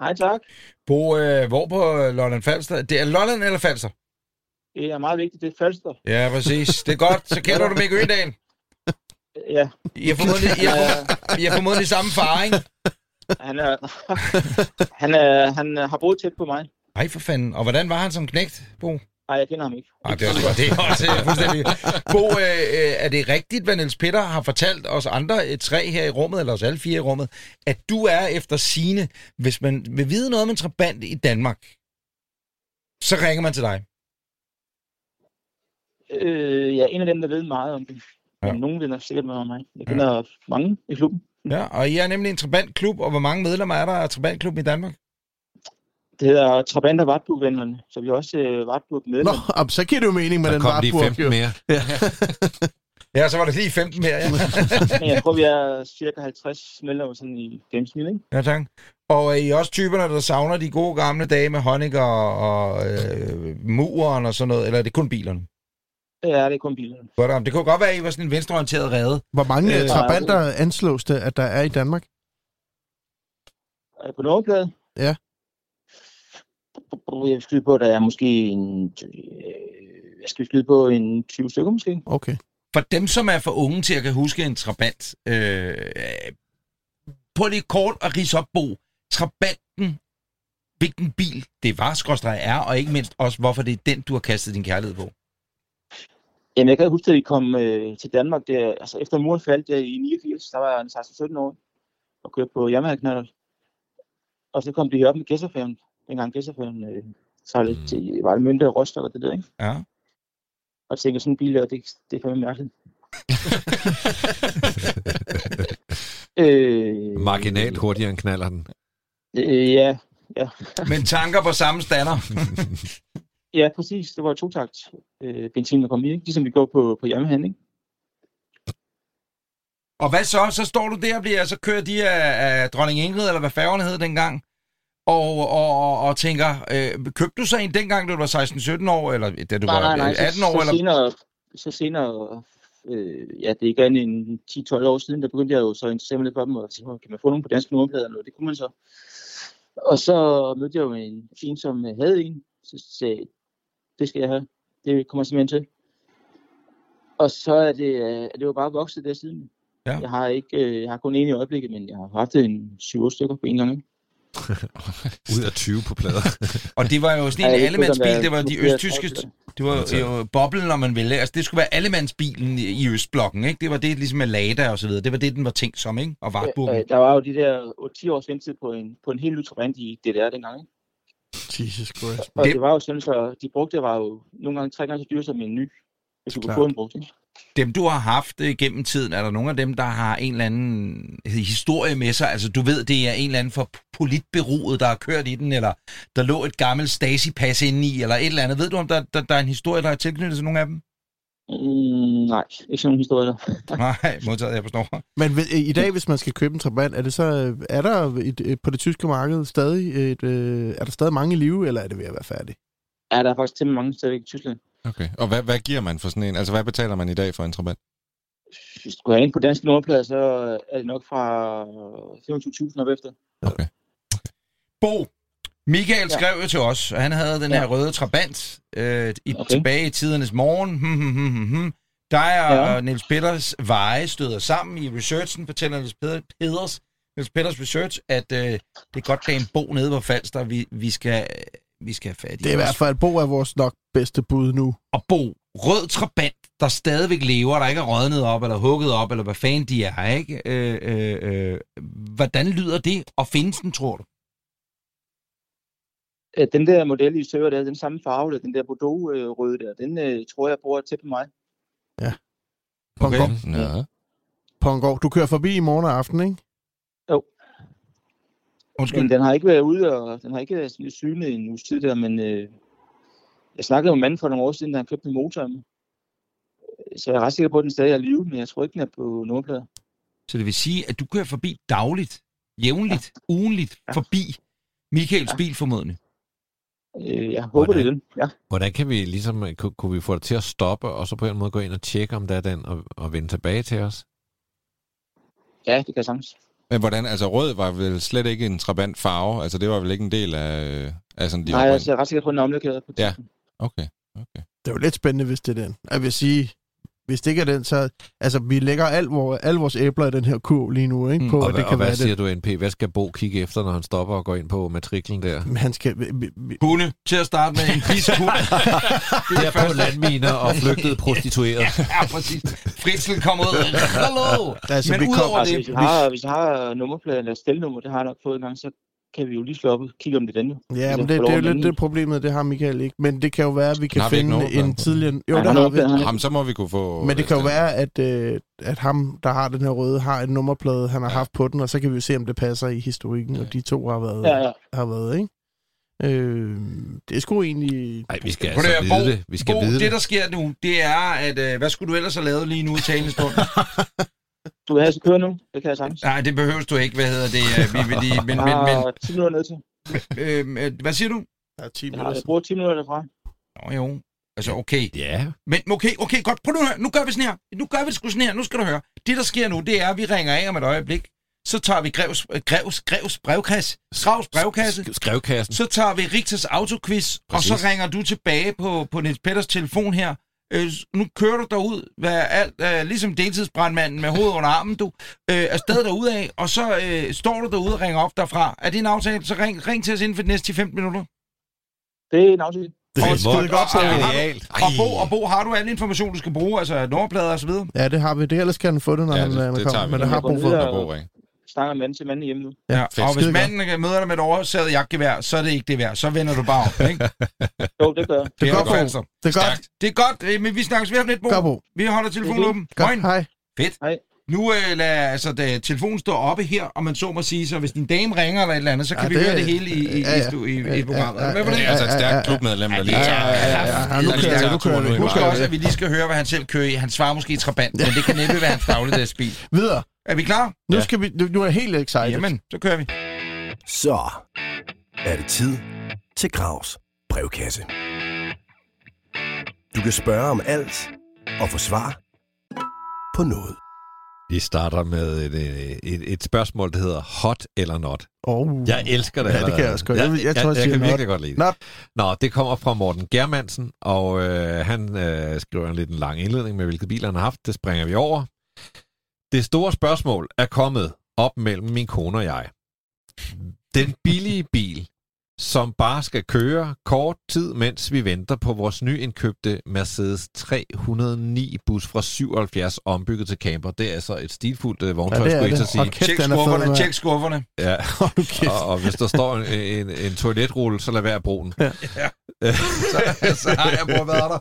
Hej tak. Bo, øh, hvor på Lolland Falster? Det er Lolland eller Falster? Det er meget vigtigt. Det er Falster. Ja, præcis. Det er godt. Så kender du Mikke Ødal. Ja, I har formodentlig, I har, I har formodentlig samme far, ikke? han, er, han, er, han har boet tæt på mig. Ej, for fanden. Og hvordan var han som knægt, Bo? Nej, jeg kender ham ikke. Ej, det er også godt. Det er også fuldstændig... Bo, øh, øh, er det rigtigt, hvad Niels Peter har fortalt os andre øh, tre her i rummet, eller os alle fire i rummet, at du er efter sine, hvis man vil vide noget om en trabant i Danmark, så ringer man til dig. Øh, jeg er en af dem, der ved meget om det. Ja. Men nogen ved sikkert meget om mig. Jeg kender ja. mange i klubben. Ja, og I er nemlig en trabantklub, og hvor mange medlemmer er der af trabantklubben i Danmark? Det hedder Trabant og Wartburg-vennerne, så vi er også øh, Wartburg Nå, medlem. op, så giver det jo mening med Der den kom lige Wartburg, 15 jo. mere. Ja. Ja, så var det lige 15 mere, ja. Men jeg tror, vi er cirka 50 medlemmer sådan i gennemsnit, ikke? ja, tak. Og er I også typerne, der savner de gode gamle dage med Honecker og øh, muren og sådan noget, eller er det kun bilerne? Ja, det er kun bilerne. Godt. Det kunne godt være, at I var sådan en venstreorienteret rede. Hvor mange Øh, øh, trabanter anslås det, at der er i Danmark? Er på nummerplade? Ja. Jeg vil skyde på, at der er måske en... øh, Jeg skal skyde på en 20 stykker måske. Okay. For dem, som er for unge til at kan huske en Trabant, øh, prøv lige kort at rise op, Bo. Trabanten, hvilken bil det var, skråstrej er, og ikke mindst også, hvorfor det er den, du har kastet din kærlighed på. Jamen, jeg kan huske, at vi kom øh, til Danmark, der, altså efter muren faldt der i 89, der var jeg en 16-17 år, og kørte på Yamaha-knaller. Og så kom de op med Gæsserfærgen, dengang Gæsserfærgen øh, Så er det Mm. til Vejlemønte og Rostock og det der, ikke? Ja. Og tænker sådan en bil, der, det, det er fandme mærkeligt. øh, Marginalt hurtigere end knaller den. øh, ja, Men tanker på samme stander. ja, præcis. Det var to takt øh, benzin, der kom i, ikke? Ligesom vi går på, på Yamaha, ikke? Og hvad så? Så står du der og bliver så kører de af, af dronning Ingrid, eller hvad færgerne hed dengang, og, og, og, og tænker, øh, købte du så en dengang, du var 16-17 år, eller da du nej, var nej, nej. 18 så, år? så, Eller? senere, så senere øh, ja, det er ikke end 10-12 år siden, der begyndte jeg jo så at interessere mig lidt for dem, og sige, kan man få nogle på danske nummerplader eller noget? Det kunne man så. Og så mødte jeg jo en fin, som havde en, så sagde det skal jeg have. Det kommer jeg simpelthen til. Og så er det, øh, er det jo bare vokset der siden. Ja. Jeg har ikke, øh, jeg har kun en i øjeblikket, men jeg har haft en 7 stykker på en gang. Ikke? Ud af 20 på plader. Og det var jo sådan en allemandsbil, det var de østtyske, det var jo boblen, når man ville. Altså, det skulle være allemandsbilen i i Østblokken, ikke? Det var det ligesom med Lada og så videre. Det var det, den var tænkt som, ikke? Og Wartburgen. Øh, der var jo de der 10 års ventetid på en, på en helt ny i DDR dengang. Ikke? Jesus Christ. Og Det- det, var jo sådan, så de brugte var jo nogle gange tre gange så dyre som en ny, hvis du kunne få en brugt. Ikke? Dem, du har haft øh, gennem tiden, er der nogle af dem, der har en eller anden historie med sig? Altså, du ved, det er en eller anden for politberoet, der har kørt i den, eller der lå et gammelt Stasi-pas inde i, eller et eller andet. Ved du, om der, der, der er en historie, der er tilknyttet til nogle af dem? Mm, nej, ikke sådan historier. der. Nej, modtaget, jeg forstår. Men ved- i dag, hvis man skal købe en Trabant, er det så øh, er der et, et, på det tyske marked stadig et, øh, er der stadig mange i live, eller er det ved at være færdigt? Ja, der er faktisk temmelig mange stadigvæk i Tyskland. Okay. Og hvad, hvad giver man for sådan en? Altså, hvad betaler man i dag for en Trabant? Hvis du går ind på dansk nummerplade, så er det nok fra 25.000 op efter. Okay. Bo, Michael Ja. skrev jo til os, og han havde den Ja. her røde trabant øh, i, Okay. tilbage i tidernes morgen. Hmm, hmm, hmm, hmm, hmm. Dig og Ja. Niels Petters veje støder sammen i researchen, fortæller Niels Peter- Peters, Niels Petters Research, at øh, det er godt, er en Bo nede på Falster, vi, vi, skal, vi skal have fat i. Det er i hvert fald, Bo er vores nok bedste bud nu. Og Bo, rød trabant, der stadigvæk lever, der ikke er rådnet op, eller hugget op, eller hvad fanden de er, ikke? Øh, øh, øh, hvordan lyder det, og findes den, tror du? Øh, Den der model i søger der, den samme farve, der, den der Bordeaux-røde der, den øh, tror jeg bruger tæt på mig. Pongård. Ja. Pongård. Du kører forbi i morgen og aften, ikke? Undskyld. Men den har ikke været ude, og den har ikke været synet i en uges tid der, men øh, jeg snakkede med en mand for nogle år siden, da han købte en motor. Så jeg er ret sikker på, at den stadig er live, men jeg tror ikke, den er på nummerplader. Så det vil sige, at du kører forbi dagligt, jævnligt, ja. ugenligt, Ja. forbi Michaels bil formodentlig. Øh, jeg håber, Hvordan? det er den. Ja. Hvordan kan vi ligesom, øh, kunne, kunne vi få det til at stoppe, og så på en måde gå ind og tjekke, om der er den, og, og vende tilbage til os? ja, det kan jeg sagtens. Men hvordan, altså rød var vel slet ikke en Trabant farve? Altså, det var vel ikke en del af, af sådan de Nej, jeg oprindelige- er ret sikker på, at den er omlægget på Ja. Okay, okay. Det er jo lidt spændende, hvis det er den. Jeg vil sige, hvis det ikke er den, så... Altså, vi lægger al, vor, alle vores æbler i den her kurv lige nu, ikke? Mm. På, Og, at hvad, det og kan hvad være siger det. du, NP? Hvad skal Bo kigge efter, når han stopper og går ind på matriklen der? Men Han skal... Vi, Hunde til at starte med en piskehund. Det er på landminer og flygtede prostitueret. ja, præcis. Fritzel kom ud. Hallo! altså, Men vi udover kom, Altså, det, hvis, jeg har, hvis jeg har nummerpladen eller stelnummer, det har jeg nok fået en gang, så kan vi jo lige slå op og kigge om det er jo. Ja, jeg men det, det er jo lidt det problemet, det har Michael ikke. Men det kan jo være, at vi kan har vi finde nummerpladen en på? tidligere... Jo, Nej, der har vi. Jamen, så må vi kunne få... Men det kan jo øh, være, at, øh, at ham, der har den her røde, har en nummerplade, han har haft på den, og så kan vi jo se, om det passer i historikken, og de to har været, Ja, ja. har været ikke? Øh, det er sgu egentlig... Nej, vi skal altså vide det. Vi skal Bo, vide det, det. der sker nu, det er, at øh, hvad skulle du ellers have lavet lige nu i talende stund? Du vil have så køre nu? Det kan jeg sagtens. Nej, det behøves du ikke. Hvad hedder det? øh, Vi vil lige, men, men, jeg men, har 10 minutter ned til. øh, øh, hvad siger du? Der er 10 Jeg, har, minutter. jeg bruger 10 minutter derfra. Nå jo. Altså, okay. Ja, Men okay, okay, godt. Prøv nu at høre. Nu gør vi sådan her. Nu gør vi det sgu sådan her. Nu skal du høre. Det, der sker nu, det er, at vi ringer af om et øjeblik. Så tager vi Grevs, øh, Grevs, Grevs brevkasse. Gravs brevkasse. Sk- Skrevkassen. Så tager vi Rigters autoquiz, og så Præcis. ringer du tilbage på, på Niels Petters telefon her. Øh, nu kører du derud, hvad alt, øh, ligesom deltidsbrandmanden med hovedet under armen, du, øh, er stadig derude af, og så øh, står du derude og ringer op derfra. Er det en aftale? Så ring, ring til os inden for de næste 10-15 minutter. Det er en aftale. Det er Og- skide godt, og- og- har du- Genialt. Og Bo, og Bo, har du al information, du skal bruge, altså nummerplader og så videre? Ja, det har vi. Det ellers kan han få det, når Ja, han, det- han det kommer. tager vi. Men det har og- er Bo, ikke? Snakker mand til mand hjemme nu. Ja, og hvis manden møder dig med et oversaget jagtgevær, så er det ikke det værd. Så vender du bare om, ikke? Jo, det gør jeg. Det er er godt, altså. Det er godt. Stærkt. Det er godt, øh, men vi snakkes ved om lidt, Bo. Godt, Bo. Vi holder telefonen Mhm. åben. Godt. Hej. Fedt. Hej. Nu øh, lader altså, da telefonen står oppe her, og man så må sige, så hvis din dame ringer eller et eller andet, så kan Ja, vi det- høre det hele i, i, ja, i, ja. i, Ja, i programmet. ja, Hvad var det? Det er altså et Ja, ja, stærkt ja. klubmedlem, der lige Ja, tager... ja, ja, ja. Nu kører tager nu kører i Husk også, at vi lige skal høre, hvad han selv kører i. Han svarer måske i trabant, men det kan næppe være hans dagligdagsbil. Videre. Er vi klar? Nu, Ja. skal vi, nu nu er jeg helt excited. Jamen, så kører vi. Så er det tid til Gravs brevkasse. Du kan spørge om alt og få svar på noget. Vi starter med et, et, et, et spørgsmål, der hedder hot eller not. Oh. Jeg elsker det Ja, det kan jeg også godt. Jeg- jeg jeg, tror, jeg jeg, siger kan not. virkelig godt lide det. Not. Nå, det kommer fra Morten Germansen, og øh, han øh, skriver en lidt en lang indledning med, hvilke biler han har haft. Det springer vi over. Det store spørgsmål er kommet op mellem min kone og jeg. Den billige bil, som bare skal køre kort tid, mens vi venter på vores nyindkøbte Mercedes 309 bus fra 77 ombygget til camper. Det er altså et stilfuldt øh, vogntøj, Ja, skulle jeg sige. Tjek er skufferne, tjek skufferne. Ja, og, og hvis der står en, en, en toiletrulle, så lad være at bruge den. Ja. Så, så har jeg prøvet været der.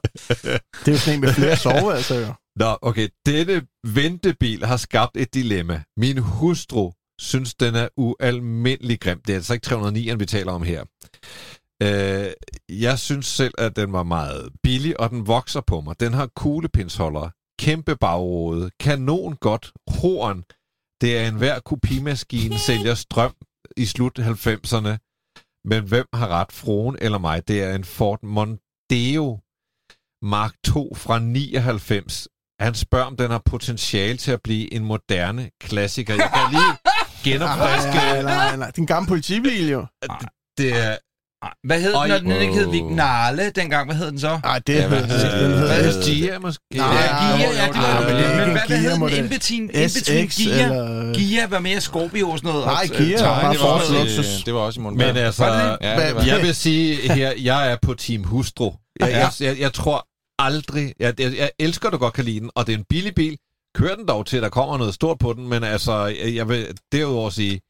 Det er jo sådan en med flere soveværelser, jo. Nå, okay. Denne ventebil har skabt et dilemma. Min hustru synes, den er ualmindelig grim. Det er altså ikke 309'eren, vi taler om her. Øh, jeg synes selv, at den var meget billig, og den vokser på mig. Den har kuglepinsholder, kæmpe bagråde, kanon godt, horn. Det er en hver kopimaskine, sælger strøm i slut 90'erne. Men hvem har ret, fruen eller mig? Det er en Ford Mondeo Mark II fra 99. Han spørger, om den har potentiale til at blive en moderne klassiker. Jeg kan lige genopfriske. Nej, nej, nej. Det er en gammel politibil, jo. Det er Hvad hed den, når den ikke hed. Vignale dengang? Hvad hed den så? Nej, det Ja, er... hvad- den hvad- hedder Gia måske. Nej, Ja, Gia, ja, det var men, det hvad, hed den? In-between SX Gia. eller... Gia var mere Scorpio og sådan noget. Nej, Og, Gia var bare det var, Ford også, Lexus. i- det var også i munden. Men altså, det det jeg vil sige her, jeg er på team hustru. Jeg, jeg, jeg tror aldrig... Jeg, jeg, jeg elsker, at du godt kan lide den, og det er en billig bil. Kør den dog til, at der kommer noget stort på den, men altså, jeg, jeg vil derudover sige,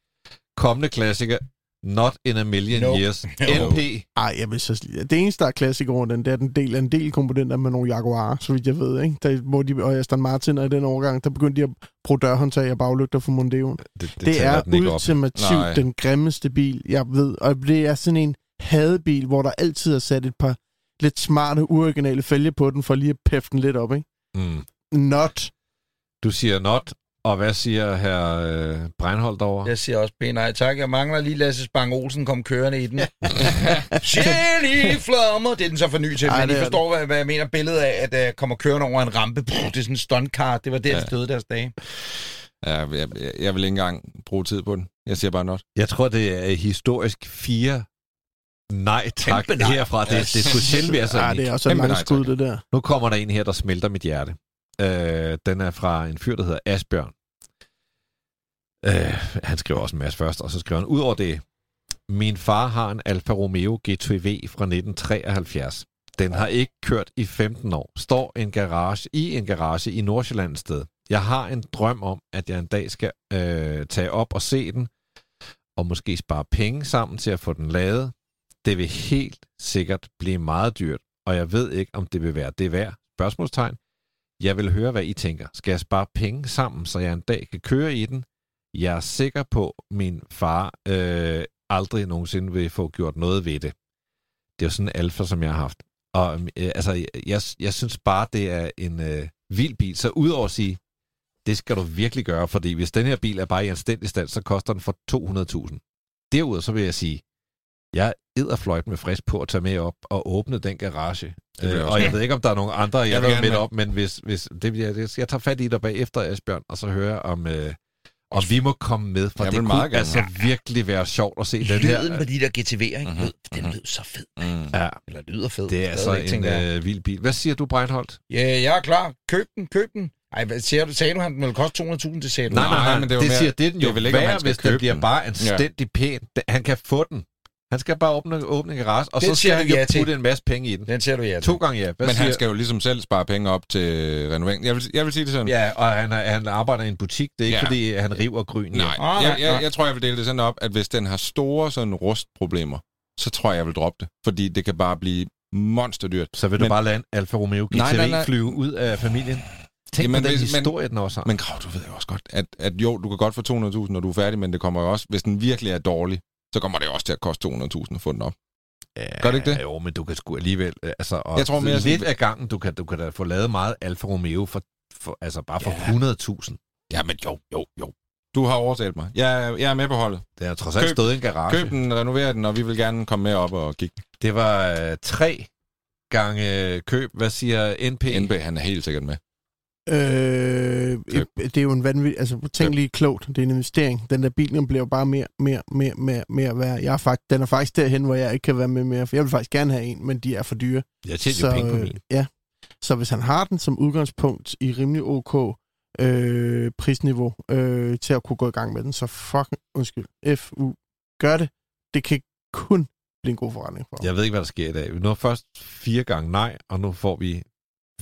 kommende klassiker, not in a million No. years. No. NP, Ej, jeg vil så det eneste, der er klassiker over den, det er den del, en del komponenter med nogle Jaguar, så vidt jeg ved, ikke? Der, hvor de, og Aston Martin og i den overgang, der begyndte de at bruge dørhåndtag og baglygter for Mondeoen. det, det, Det, er ultimativt den grimmeste bil, jeg ved. Og det er sådan en hadebil, hvor der altid er sat et par lidt smarte, uoriginale fælge på den, for lige at pæffe den lidt op, ikke? Mm. Not. Du siger not, og hvad siger her øh, Breinholt over? Jeg siger også pænt nej tak. Jeg mangler lige Lasse Spang Olsen kom kørende i den. Chili flammer. Det er den så for ny til, Ej, men I det forstår, hvad, hvad jeg mener. Billedet af, at uh, kommer kørende over en rampe. Puh, det er sådan en stuntcar. Det var der, Ja. de døde deres dage. Ja, jeg, jeg, jeg vil ikke engang bruge tid på den. Jeg siger bare not. Jeg tror, det er historisk fire nej tak Kæmpe nej. herfra. Det, det, det skulle sjældent være sådan. Ja, det er også et nej, skud, det der. Nu kommer der en her, der smelter mit hjerte. Øh, den er fra en fyr, der hedder Asbjørn. Øh, han skriver også en masse først, og så skriver han, Udover det, min far har en Alfa Romeo GTV fra 1973. Den har ikke kørt i 15 år. Står en garage i en garage i Nordsjælland et sted. Jeg har en drøm om, at jeg en dag skal øh, tage op og se den, og måske spare penge sammen til at få den lavet. Det vil helt sikkert blive meget dyrt, og jeg ved ikke, om det vil være det værd. Spørgsmålstegn. Jeg vil høre, hvad I tænker. Skal jeg spare penge sammen, så jeg en dag kan køre i den? Jeg er sikker på, at min far øh, aldrig nogensinde vil få gjort noget ved det. Det er jo sådan en alfa, som jeg har haft. Og øh, altså, jeg, jeg synes bare, det er en øh, vild bil. Så udover at sige, det skal du virkelig gøre, fordi hvis den her bil er bare i anstændig stand, så koster den for 200.000. Derudover så vil jeg sige, jeg er fløjt med frisk på at tage med op og åbne den garage. Øh, og jeg ved ikke, om der er nogen andre, jeg, Jeg vil med op, men hvis, hvis det, jeg, det- jeg tager fat i dig bagefter, Asbjørn, og så hører om, øh, om vi må komme med, for Jeg det kunne gerne. altså virkelig være sjovt at se den her. Lyden på de der GTV'er, ikke? Mhm, Lød, den mhm. lød så fed. Mm. Ja, Eller lyder fed. det er altså en øh, vild bil. Hvad siger du, Breinholt? Ja, jeg er klar. Køb den, køb den. Ej, hvad siger du? Sagde du, han ville koste 200.000 til sagde du? Nej, nej, nej, men det er det, det mere- siger det den det jo om værd, hvis den bliver bare anstændig pæn. Den- Han kan få den Han skal bare åbne, åbne en garage, og Den så skal han ja jo putte en masse penge i den. Den ser du ja til. To gange ja. Hvad Men siger, han skal jo ligesom selv spare penge op til renovering. Jeg vil, jeg vil sige det sådan. Ja, og han, er- han arbejder i en butik. Det er ikke, Ja. fordi han river gryn. Nej, Ah, jeg, jeg, nej. jeg tror, jeg vil dele det sådan op, at hvis den har store sådan rustproblemer, så tror jeg, jeg vil droppe det. Fordi det kan bare blive monsterdyrt. Så vil du Men- bare lade en Alfa Romeo GTV Nej, nej, nej. flyve ud af familien? Tænk Jamen, på den hvis- men- historie, den også har. Men Krav, du ved jo også godt, at, at jo, du kan godt få 200.000, når du er færdig, men det kommer jo også, hvis den virkelig er dårlig, så kommer det også til at koste 200.000 at få den op. Ja, Gør det ikke det? Jo, men du kan sgu alligevel... øh, Altså, og Jeg tror mere lidt sådan- af gangen, du kan, du kan da få lavet meget Alfa Romeo for, for altså bare for Ja. 100.000. Ja, men jo, jo, jo. Du har overtalt mig. Jeg, er- jeg er med på holdet. Det har trods alt Køb- stået i en garage. Køb den, renover den, og vi vil gerne komme med op og kigge. Det var øh, tre gange køb. Hvad siger NP? NB, han er helt sikkert med. Øh, det er jo en vanvittig... Altså, tænk lige klogt. Det er en investering. Den der bil, den bliver jo bare mere, mere, mere, mere, mere værd. Jeg er faktisk, den er faktisk derhen, hvor jeg ikke kan være med mere. For jeg vil faktisk gerne have en, men de er for dyre. Jeg tjener jo penge på øh, min. ja. Så hvis han har den som udgangspunkt i rimelig OK øh, prisniveau øh, til at kunne gå i gang med den, så fucking, undskyld, FU, gør det. Det kan kun blive en god forretning for ham. Jeg ved ikke, hvad der sker i dag. Vi når først fire gange nej, og nu får vi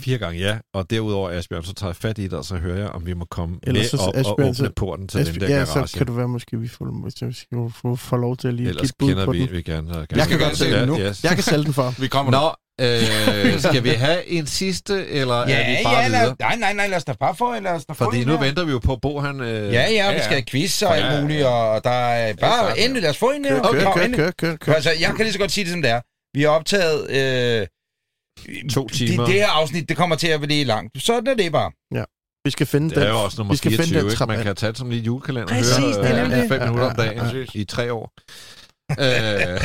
fire gange ja. Og derudover, Asbjørn, så tager jeg fat i dig, og så hører jeg, om vi må komme Ellers med så- op og Asbjørn, åbne så- porten til den Asbjørn, der ja, garage. så kan det være, måske vi får, måske vi skal få, få lov til at lige Ellers give kender på vi, den. vi gerne. Jeg kan godt se den nu. Yes. Jeg kan sælge den for. Vi kommer Nå, øh, skal vi have en sidste, eller Ja, er vi bare ja, videre? lad, nej, nej, nej, lad os da bare få, lad os da få Fordi nu her. venter vi jo på, at Bo han... Øh, Ja, ja, vi ja. skal have quiz og Ja, alt ja, muligt, og der er bare endelig, lad os få en her. Kør, kør, kør, kør, kør. Altså, jeg kan lige så godt sige det, som det er. Vi har optaget... Øh, To timer. Det, det her afsnit, det kommer til at blive langt. Sådan er det bare. Vi skal finde Det er den. jo også nummer vi skal 24, finde den ikke? Man kan tage det som lige julekalender og Præcis, høre det er øh, fem minutter om Ja, ja, dagen ja. i tre år. Øh,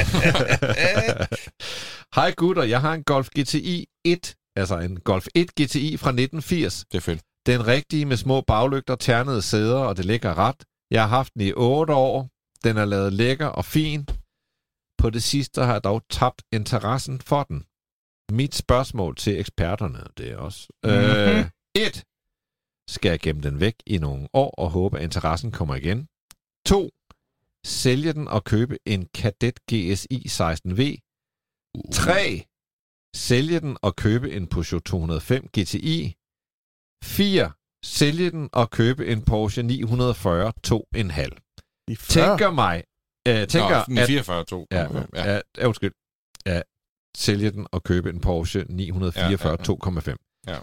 Hej gutter, jeg har en Golf GTI 1, altså en Golf 1 GTI fra 1980. Det er fedt. Den rigtige med små baglygter, ternede sæder, og det ligger ret. Jeg har haft den i 8 år. Den er lavet lækker og fin. På det sidste har jeg dog tabt interessen for den. Mit spørgsmål til eksperterne, det er også... Øh, Mhm. 1. Skal jeg gemme den væk i nogle år og håbe, at interessen kommer igen? 2. Sælge den og købe en Kadett GSI 16V? 3. Sælge den og købe en Peugeot 205 GTI? 4. Sælge den og købe en Porsche 940 2,5. De 40. Tænker mig, øh, tænker, Nå, at 44 2. Ja, Ja, ja. Ja, ja, undskyld. Ja, sælge den og købe en Porsche 944 Ja, ja, ja. 2,5. Ja.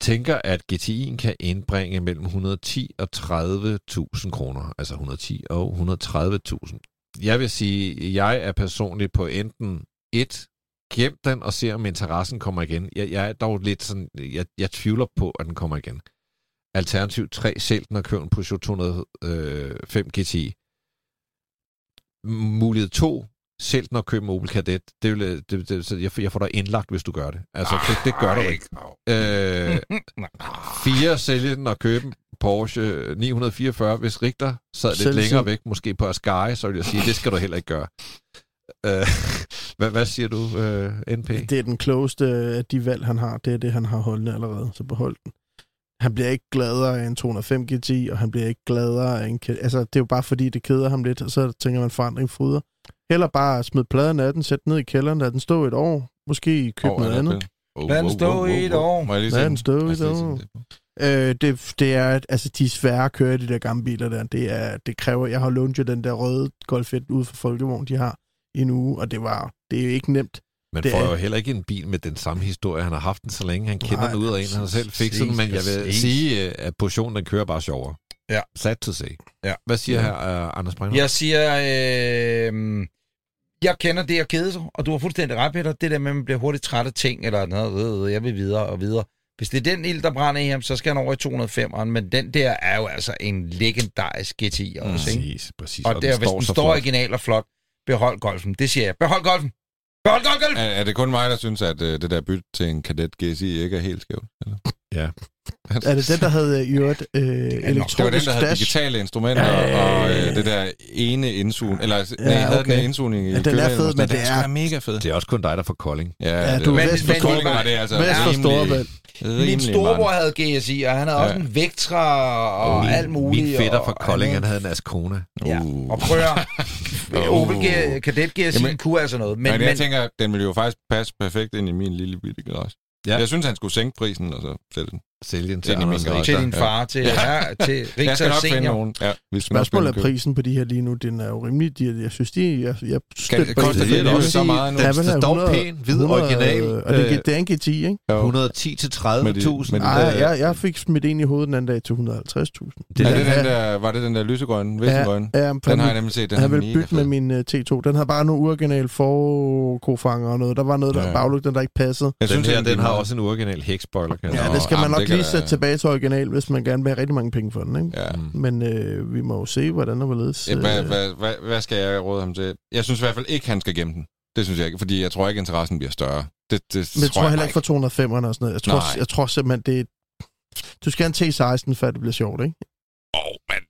Tænker, at GTI'en kan indbringe mellem 110 og 30.000 kroner. Altså 110 og 130.000. Jeg vil sige, jeg er personligt på enten et, gem den og se, om interessen kommer igen. Jeg, jeg er dog lidt sådan, jeg, jeg tvivler på, at den kommer igen. Alternativ 3, sælg den og køb en Peugeot 205 GTI. Mulighed 2, sælg den og køb en Opel Kadett. Det vil, det, det, så jeg, jeg får dig indlagt, hvis du gør det. Altså, det, det gør du ikke. Øh, fire, sælge den og købe en Porsche 944. Hvis Richter sad lidt Selv længere væk, måske på Ascari, så vil jeg sige, det skal du heller ikke gøre. Øh, hvad, hvad siger du, øh, NP? Det er den klogeste af de valg, han har. Det er det, han har holdende allerede. Så behold den. Han bliver ikke gladere af en 205 GTI, og han bliver ikke gladere af en... Altså, det er jo bare fordi, det keder ham lidt, og så tænker man forandring fryder. Heller bare smid pladen af den, sæt den ned i kælderen, lad den stå et år. Måske køb Åh, noget andet. fedt. Oh, Lad den stå i et år. Lad den stå i et år. Øh, det, det er, altså, de er svære at køre i de der gamle biler der. Det, er, det kræver, jeg har lånt jo den der røde Golf 1 ude for Folkevogn, de har i en uge, og det var, det er jo ikke nemt. Man Det får er- jo heller ikke en bil med den samme historie. Han har haft den så længe, han kender Nej, den ud af en. Han har selv fikset den, men jeg vil sige, øh, at portionen den kører bare sjovere. Ja. Sat to say. Ja. Hvad siger Ja. her uh, Anders Breinholt? Jeg siger, øh, jeg kender det at kede sig, og du har fuldstændig ret, Peter. Det der med, at man bliver hurtigt træt af ting, eller noget, øh, jeg vil videre og videre. Hvis det er den ild, der brænder i ham, så skal han over i 205'eren, men den der er jo altså en legendarisk GTI også, ikke? Præcis, præcis. Og, der, hvis den står flot. original og flot, behold golfen. Det siger jeg. Behold golfen! Behold golfen! Er, er det kun mig, der synes, at øh, det der bytte til en Kadett GSI ikke er helt skævt? Eller? Er det den, der hed øh, i øvrigt øh, Det var den, elektronisk der havde dash? digitale instrumenter Ja, ja, ja, og ja. øh, det der ene indsugning, eller ja, nej, Ja, havde okay. den indsugning i Ja, den er fed, men det er- være mega fed. Det er også kun dig, der får Kolding. Ja, Ja, det du er var- vest for Storebælt. var det altså Vest for Storebælt. Min storebror havde GSI, og han havde også Uh. en Vectra og min, alt muligt. Min fætter fra Kolding, han havde en Ascona. Ja, Uh. og prøv at høre, Uh. Opel G- Kadett GSI Jamen- kunne altså noget. Men, Men, jeg tænker, den ville jo faktisk passe perfekt ind i min lille bitte garage. Ja. Ja. Jeg synes, han skulle sænke prisen og så sælge den. Sælge den til garage. Richter. til din far, til, ja. til Jeg skal Richter nok finde Senior. nogen. Ja, vi skal Spørgsmålet er en prisen på de her lige nu. Den er jo rimelig... De, jeg synes, de... Jeg, jeg Skal, støtter koster det, det det er også så meget nu? Ja, Den vel, står 100 pæn, hvid 100, original. Og det, Øh, er- det er en GT, ikke? Jo. 110 til Med de- 30.000. med de Nej, jeg, jeg fik smidt en i hovedet den anden dag til 150.000. Det er er det den der, var det den der lysegrønne, vissengrønne? Ja, Den har jeg nemlig set. Den er han ville bytte med min uh, T2. Den havde bare nogle uoriginale forkofanger og noget. Der var noget, der Ja. ja. baglygten, der ikke passede. Jeg Den synes, her, den har også en original hækspoiler, kan jeg Ja, det skal man nok kan lige sætte tilbage til original, hvis man gerne vil have rigtig mange penge for den. Ikke? Ja. Mm. Men øh, vi må jo se, hvordan der vil ledes. Ja, hvad, øh, hvad, hvad, hvad skal jeg råde ham til? Jeg synes i hvert fald ikke, han skal gemme den. Det synes jeg ikke, fordi jeg tror ikke, interessen bliver større. Det, det Men jeg tror jeg heller ikke for 205'erne og sådan noget. Jeg tror, Nej. jeg tror simpelthen, det er... Du skal have en T16, før det bliver sjovt, ikke? Åh, oh, men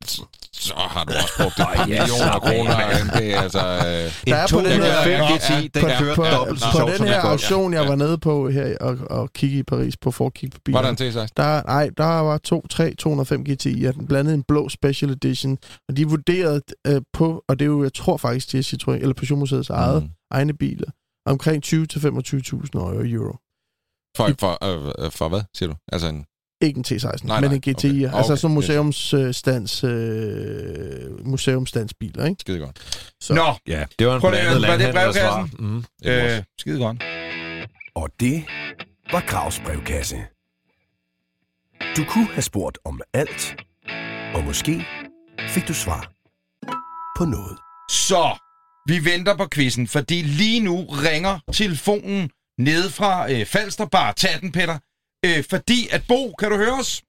så- har du også brugt et par ja, millioner kroner. Det er altså... Øh, Der er på den her- 205 Ja, GT, den på- på, dobbelt så på sjovt, den her auktion, jeg Ja. var nede på her og, og kigge i Paris på for at kigge på var der en T16? Der, nej, der var to, tre 205 GTI, den blandede en blå Special Edition, og de vurderede øh, på, og det er jo, jeg tror faktisk, det er Citroën, eller Peugeot-museets eget, Mm. egne biler, omkring 20-25.000 euro. For, for, øh, øh, for hvad, siger du? Altså en... Ikke en T16, Nej, nej, men nej, en GTI. okay. Okay. Altså yes. museumsstands, øh, museumsstandsbiler, ikke? Skide godt. Så. Nå, Ja, det var en Prøv lige at- blandet var det landhandlersvar. brevkassen? Mm, det øh, skide godt. Og det var Gravs brevkasse. Du kunne have spurgt om alt, og måske fik du svar på noget. Så, vi venter på quizzen, fordi lige nu ringer telefonen ned fra øh, Falster. Bare tag den, Peter. Øh, fordi at Bo, kan du høre os?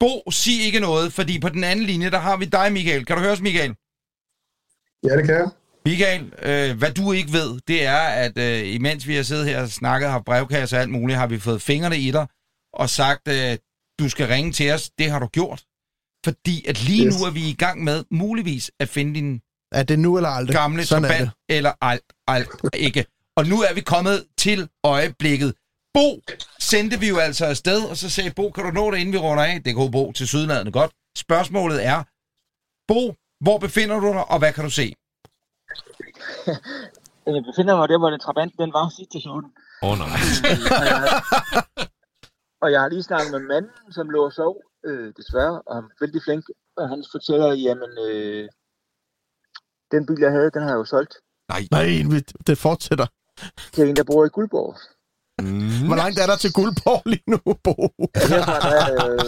Bo, sig ikke noget, fordi på den anden linje, der har vi dig, Michael. Kan du høre os, Michael? Ja, det kan jeg. Michael, øh, hvad du ikke ved, det er, at øh, imens vi har siddet her og snakket, har brevkasse og alt muligt, har vi fået fingrene i dig og sagt, øh, du skal ringe til os. Det har du gjort. Fordi at lige Yes. nu er vi i gang med muligvis at finde din Er det nu eller aldrig? gamle Sådan det. eller alt, alt ikke. Og nu er vi kommet til øjeblikket. Bo sendte vi jo altså afsted, og så sagde Bo, kan du nå det, inden vi runder af? Det kunne Bo til sydlandet godt. Spørgsmålet er, Bo, hvor befinder du dig, og hvad kan du se? Jeg befinder mig der, hvor den trabant den var sidst til stationen. Åh, oh, nej. og, jeg, og jeg har lige snakket med manden, som lå og sov, øh, desværre, og han er vældig flink. Og han fortæller, jamen, øh, den bil, jeg havde, den har jeg jo solgt Nej, vi- det fortsætter. til en, der bor i Guldborg. Mm. Hvor langt er der til Guldborg lige nu, Bo? Herfra der er øh,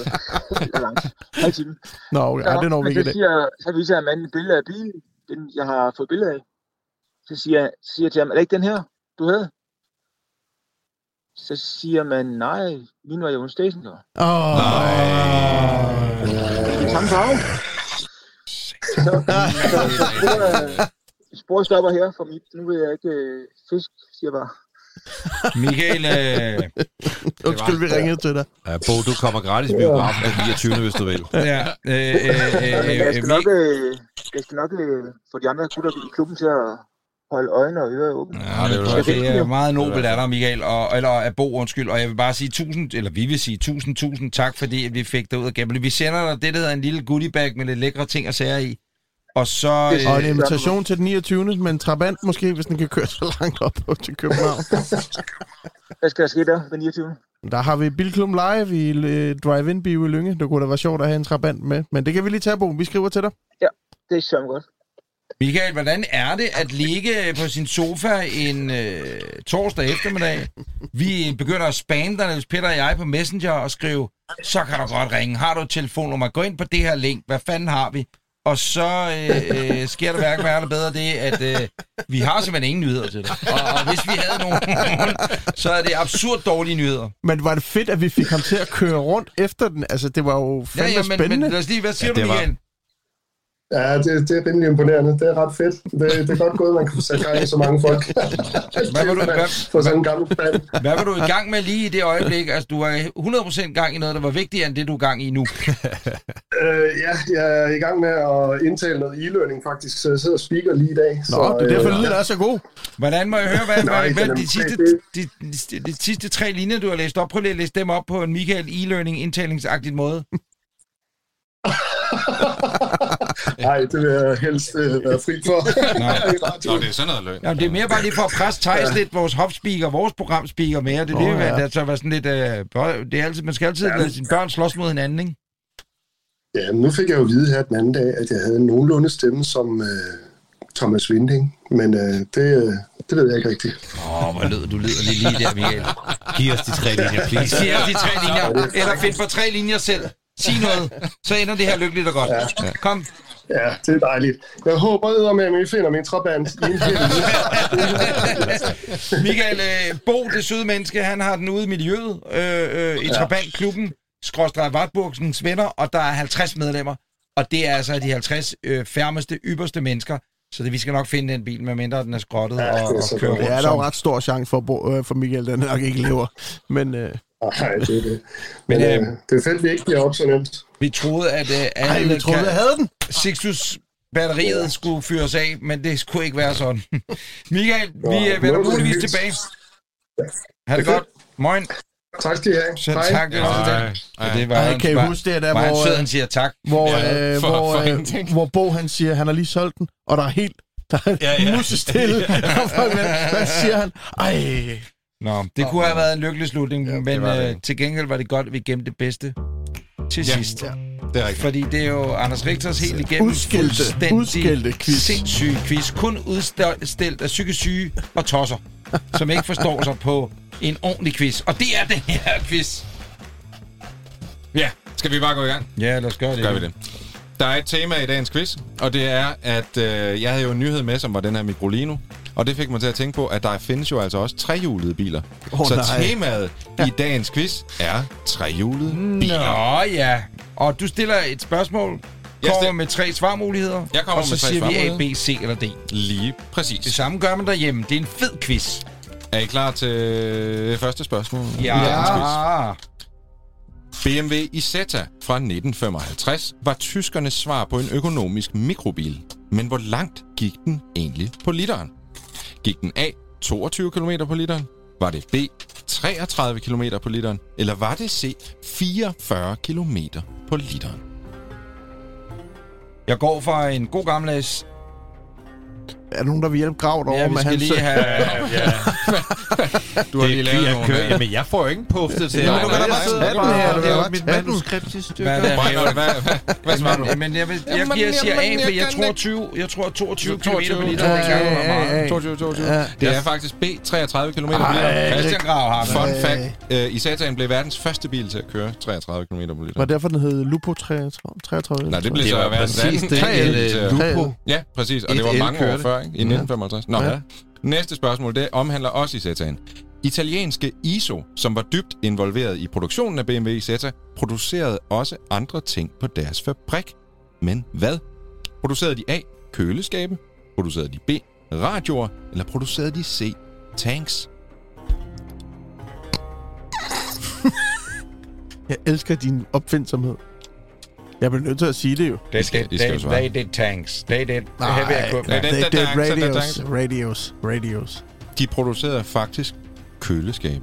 så langt. Halv time. Nå, okay, ja, det når vi ikke så, siger, så viser jeg manden et billede af bilen, den jeg har fået billede af. Så siger jeg, så siger jeg til ham, er det ikke den her, du havde? Så siger man, nej, min var jo en stationcar. Åh, Den samme farve. Så, så, så sporet, sporet stopper her, for mit, nu ved jeg ikke, øh, fisk, siger jeg bare. Michael, øh, Undskyld, vi ringede til dig. Ja, Bo, du kommer gratis i biografen af 29. hvis du vil. ja, øh, øh, øh, Men jeg øh, skal øh, nok, øh, jeg skal nok øh, få de andre gutter i klubben til at holde øjne og ører åbne. Ja, det, det er, det er meget nobelt af dig, Michael, og, eller af Bo, undskyld, og jeg vil bare sige tusind, eller vi vil sige tusind, tusind tak, fordi at vi fik dig ud af Gable. Vi sender dig det, der hedder en lille goodiebag med lidt lækre ting og sager i, og så... Det- Og en Øh, invitation til den 29. med en trabant måske, hvis den kan køre så langt op på til København. Hvad skal der ske der den 29. Der har vi Bilklub Live i øh, Drive-In Bio i Lynge. Det kunne da være sjovt at have en trabant med. Men det kan vi lige tage, Bo. Vi skriver til dig. Det er så godt. Michael, hvordan er det at ligge på sin sofa en øh, torsdag eftermiddag? Vi begynder at spamme dig, hvis Peter og jeg på Messenger og skrive, så kan du godt ringe. Har du et telefonnummer? Gå ind på det her link. Hvad fanden har vi? Og så øh, øh, sker der hverken værre eller bedre det, at øh, vi har simpelthen ingen nyheder til dig. Og, og hvis vi havde nogen, så er det absurd dårlige nyheder. Men var det fedt, at vi fik ham til at køre rundt efter den? Altså, det var jo fandme Ja, ja, men, spændende. men lad os lige, hvad siger Ja, du, det var- Michael? Ja, det, det er rimelig imponerende. Det er ret fedt. Det, det er godt gået, at man kan få sat gang i så mange folk. Hvad var du, hvad, For sådan en gammel mand. hvad var du i gang med lige i det øjeblik? Altså, du er 100% gang i noget, der var vigtigere end det, du er gang i nu. Øh, ja, jeg er i gang med at indtale noget e-learning faktisk, så jeg sidder og speaker lige i dag. Nå, det er derfor, øh, lyden er så god. Hvordan må jeg høre, hvad, Nej, hvad, hvad de, sidste, de, de, de, sidste tre linjer, du har læst op? Prøv lige at læse dem op på en Michael e-learning indtalingsagtig måde. Nej, det vil jeg helst øh, være fri for. Radioen. Nå, det er sådan noget løgn. Jamen, det er mere bare lige for at presse Thijs lidt, vores hopspeaker, vores programspeaker mere. Det er det, oh, ja. ja. altså være sådan lidt... Øh, det er altid, man skal altid lade sine børn slås mod hinanden, ikke? Ja, nu fik jeg jo at vide her den anden dag, at jeg havde en nogenlunde stemme som øh, Thomas Winding, men øh, det, øh, det ved jeg ikke rigtigt. Åh, oh, hvor lyder du lyder lige, lige der, Michael. Giv os de tre linjer, please. Sig os de tre linjer, eller find på tre linjer selv. Sig noget, så ender det her lykkeligt og godt. Ja. Kom. Ja, det er dejligt. Jeg håber, med, at I finder min trabant. Michael øh, Bo, det søde menneske, han har den ude i miljøet, øh, øh, i Trabantklubben, skråstrej Vartburgsens venner, og der er 50 medlemmer. Og det er altså de 50 øh, færmeste, ypperste mennesker. Så det, vi skal nok finde den bil, medmindre den er skrottet Ja, og, og kører rundt Ja, der er jo ret stor chance for, øh, for Michael, den nok ikke lever. Men øh, Nej, det er det. Men, Men øh, øh, det er fedt, vi ikke bliver op så nemt. Vi troede, at øh, ej, alle vi troede, jeg havde den. Sixtus batteriet skulle fyres af, men det skulle ikke være sådan. Michael, vi Nå, øh, vender muligvis tilbage. Ha' det Det godt. Moin. Tak skal I have. Så Hej. tak. Det var Ej, det. ej. det var Ej, hans kan I huske det der, han hvor, sød, øh, han siger tak. hvor, Ja, øh, for- hvor, for øh, hvor Bo han siger, han har lige solgt den, og der er helt der er Ja, ja. musestille. Og folk, hvad, hvad siger han? Ej, Nå, det kunne have været en lykkelig slutning, det men var det øh, ikke. til gengæld var det godt, at vi gemte det bedste til Ja. sidst. Det er rigtigt. Fordi det er jo Anders Richters helt igennem Udskældte- fuldstændig udskældte quiz. sindssyge quiz. Kun udstilt af psykisk syge og tosser, som ikke forstår sig på en ordentlig quiz. Og det er den her quiz. Ja, skal vi bare gå i gang? Ja, lad os gøre det. gør vi det. Der er et tema i dagens quiz, og det er, at øh, jeg havde jo en nyhed med, som var den her Microlino. Og det fik mig til at tænke på, at der findes jo altså også trehjulede biler. Åh, så nej. temaet i dagens quiz er trehjulede biler. Nå ja. Og du stiller et spørgsmål, Jeg kommer med tre svarmuligheder, Jeg kommer og så med tre siger vi A. B, C eller D. Lige Det præcis. samme gør man derhjemme. Det er en fed quiz. Er I klar til det første spørgsmål? i Ja. dagens quiz? BMW Isetta fra 1955 var tyskernes svar på en økonomisk mikrobil. Men hvor langt gik den egentlig på literen? Gik den A 22 km på literen? Var det B 33 km på literen? Eller var det C 44 km på literen? Jeg går fra en god gammeldags er der nogen, der vil hjælpe Grav over Ja, vi med skal hans... lige have... Ja, Du har lige det, lavet jeg nogle... kører, øh, jamen, jeg får jo ikke en puftet til. Nej, det. nej, Jeg nej, det er jo mit nej, manuskript i stykker. Hvad er det? Svarer du? Men, jeg, vil, jeg, giver, siger A, for jeg jeg tror ikke. 20, jeg tror 22 km 22, på liter. ja, meget. ja. 22, 22. Ja. Det er faktisk B 33 km på. Christian Grav har Fun det. fact. Uh, Isataen blev verdens første bil til at køre 33 km på Var det derfor, den hed Lupo 33? 33 Nej, det blev Det så verdens præcis anden det, øh, Lupo. Ja, præcis. Og Et det var mange år før, ikke? I 1955. Nå, Ja. næste spørgsmål, det omhandler også Isataen. Italienske ISO, som var dybt involveret i produktionen af BMW Isetta, producerede også andre ting på deres fabrik. Men hvad? Producerede de A. Køleskabe? Producerede de B. Radioer? Eller producerede de C. Tanks? Jeg elsker din opfindsomhed. Jeg bliver nødt til at sige det jo. They skal- did, I skal they, jo svare. they did tanks. They did heavy equipment. Nej, det, den det tanks, er den radios, radios, radios. De producerede faktisk køleskabe.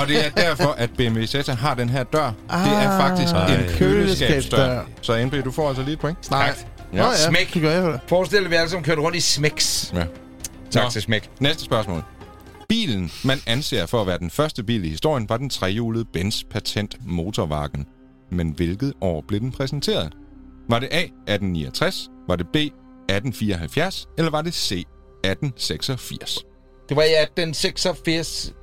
Og det er derfor, at BMW Zeta har den her dør. Ah, det er faktisk Ej. en køleskabsdør. Så NB, du får altså lige et point. Nej. Ja. Nå, ja, Smæk. det gør jeg. Forestil dig, at vi alle sammen kørte rundt i smæks. Ja. Tak Nå. til smæk. Næste spørgsmål. Bilen, man anser for at være den første bil i historien, var den trehjulede Benz Patent Motorwagen. Men hvilket år blev den præsenteret? Var det A. 1869? Var det B. 1874? Eller var det C. 1886? Det var i 1886.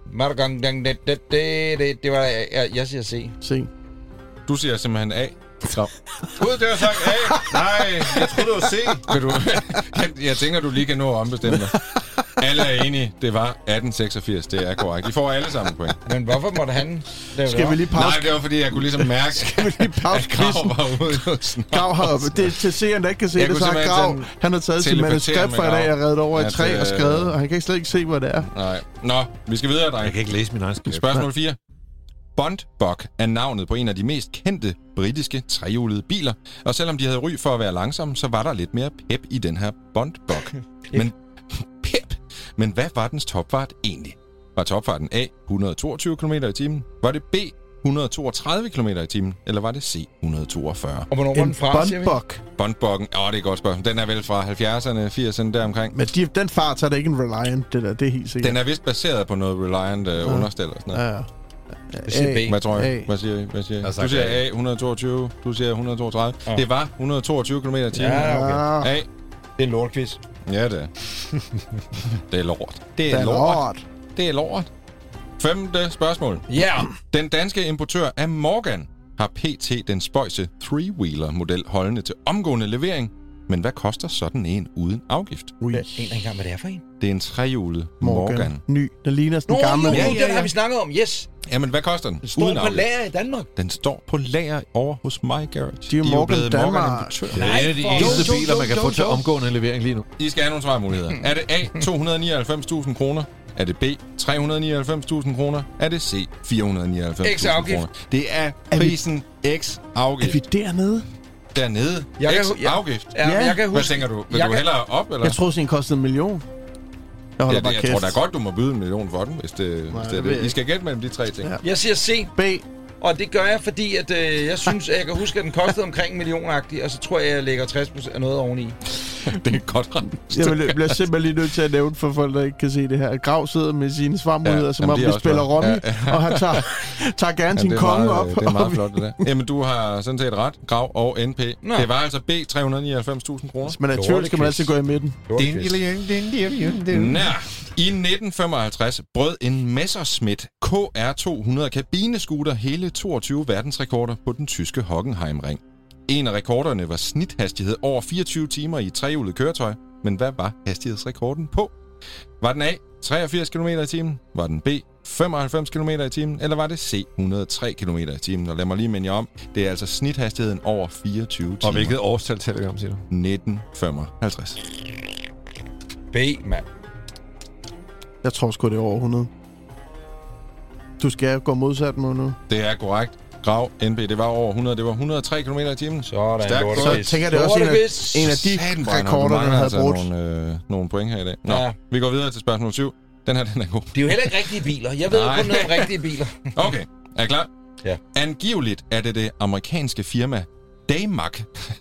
Det, det, det, det, det var, jeg, jeg siger C. C. Du siger simpelthen A. Var sagt A. Nej, jeg troede, det var C. Vil du, jeg, jeg tænker, du lige kan nå at ombestemme dig. Alle er enige. Det var 1886. Det er korrekt. I får alle sammen point. Men hvorfor måtte han lave Skal vi lige pause? Nej, det var fordi, jeg kunne ligesom mærke, Skal vi lige pause at Grav var ude. Grav har, det er til seeren, der ikke kan se Jeg det, kunne så har Grav, han har taget sit manuskript for i dag og reddet over i At, træ og skrevet, og han kan ikke slet ikke se, hvad det er. Nej. Nå, vi skal videre, Jeg drenge. kan ikke læse min egen skrift. Spørgsmål 4. Bondbok er navnet på en af de mest kendte britiske trehjulede biler, og selvom de havde ry for at være langsomme, så var der lidt mere pep i den her Bondbok. Men pep. Men hvad var dens topfart egentlig? Var topfarten A 122 km i timen? Var det B 132 km i timen? Eller var det C 142? Og hvornår var den En fra, bondbok. Bondbokken, åh, det er et godt spørgsmål. Den er vel fra 70'erne, 80'erne deromkring. Men de, den fart, så er det ikke en Reliant, det der. Det er helt sikkert. Den er vist baseret på noget Reliant uh, understel og sådan noget. Ja, ja. Det siger B. Hvad tror A. jeg? Hvad siger I? Hvad siger I? Jeg Du siger A. A, 122. Du siger 132. Ja. Det var 122 km i timen. Ja, okay. A. Det er en lortquiz. Ja, det er. det er lort. Det det er er lort. lort. Det er lort. Femte spørgsmål. Ja. Yeah. Den danske importør af Morgan har PT den spøjse three-wheeler model holdende til omgående levering. Men hvad koster sådan en uden afgift? Ui. En engang, hvad det er for en. Det er en trehjulet Morgan. Morgan. Morgan. Ny. Den ligner sådan Nå, en gammel. jo, Ja, jo, ja, den ja. har vi snakket om. Yes. Jamen, hvad koster den? Den står på afgift. lager i Danmark. Den står på lager over hos My Garage. De er jo Morgan blevet Danmark. Morgan-importør. Det er en af de for- eneste Jo, jo, biler, jo, man kan jo, få til jo. omgående levering lige nu. I skal have nogle svarmuligheder. Er det A, 299.000 kroner? Er det B, 399.000 kroner? Er det C, 499.000 X afgift. kroner? Det er Er prisen X Er afgift. vi dernede? Dernede. Jeg kan X afgift. Ja, Ja. jeg kan Hvad huske... tænker du? Vil Jeg du kan- hellere op, eller? Jeg tror, sådan en kostede en million. Jeg holder ja, bare det, kæft. jeg tror da godt, du må byde en million for den, hvis det, hvis det er det I skal gætte mellem de tre ting. Ja. Jeg siger C, B. og det gør jeg, fordi at, øh, jeg synes, at jeg kan huske, at den kostede omkring en million og så tror jeg, at jeg lægger 60 af noget oveni. Det er godt ramt. Jeg vil- bliver simpelthen lige nødt til at nævne for folk, der ikke kan se det her. Grav sidder med sine svarmuligheder, Ja, ja, som om det vi spiller flot. Romy, Ja, og han tager, tager gerne sin det er konge meget, op. Det er meget flot, det der. Jamen, du har sådan set ret. Grav og NP. Nå. Det var altså B, 399.000 kroner. Hvis man er i tvivl, skal man altid gå i midten. Nær. I 1955 brød en Messerschmitt KR200 kabinescooter hele 22 verdensrekorder på den tyske Hockenheimring. En af rekorderne var snithastighed over 24 timer i et trehjulet køretøj. Men hvad var hastighedsrekorden på? Var den A 83 km i timen? Var den B 95 km i timen? Eller var det C 103 km i timen? Og lad mig lige minde jer om, det er altså snithastigheden over 24 timer. Og hvilket årstal taler vi om, siger du? 1955. B, mand. Jeg tror sgu, det er over 100. Du skal gå modsat mod nu. Det er korrekt. Grav NB, det var over 100. Det var 103 km i timen. Sådan, gået. quiz. Så tænker jeg, det er også en af, en af de Satan, rekorder, mangler havde altså brugt. nogle, øh, nogle point her i dag. Nå, Ja. vi går videre til spørgsmål 7. Den her, den er god. Det er jo heller ikke rigtige biler. Jeg ved jo Nej. kun noget om rigtige biler. Okay, er I klar? Ja. Angiveligt er det det amerikanske firma Daymac,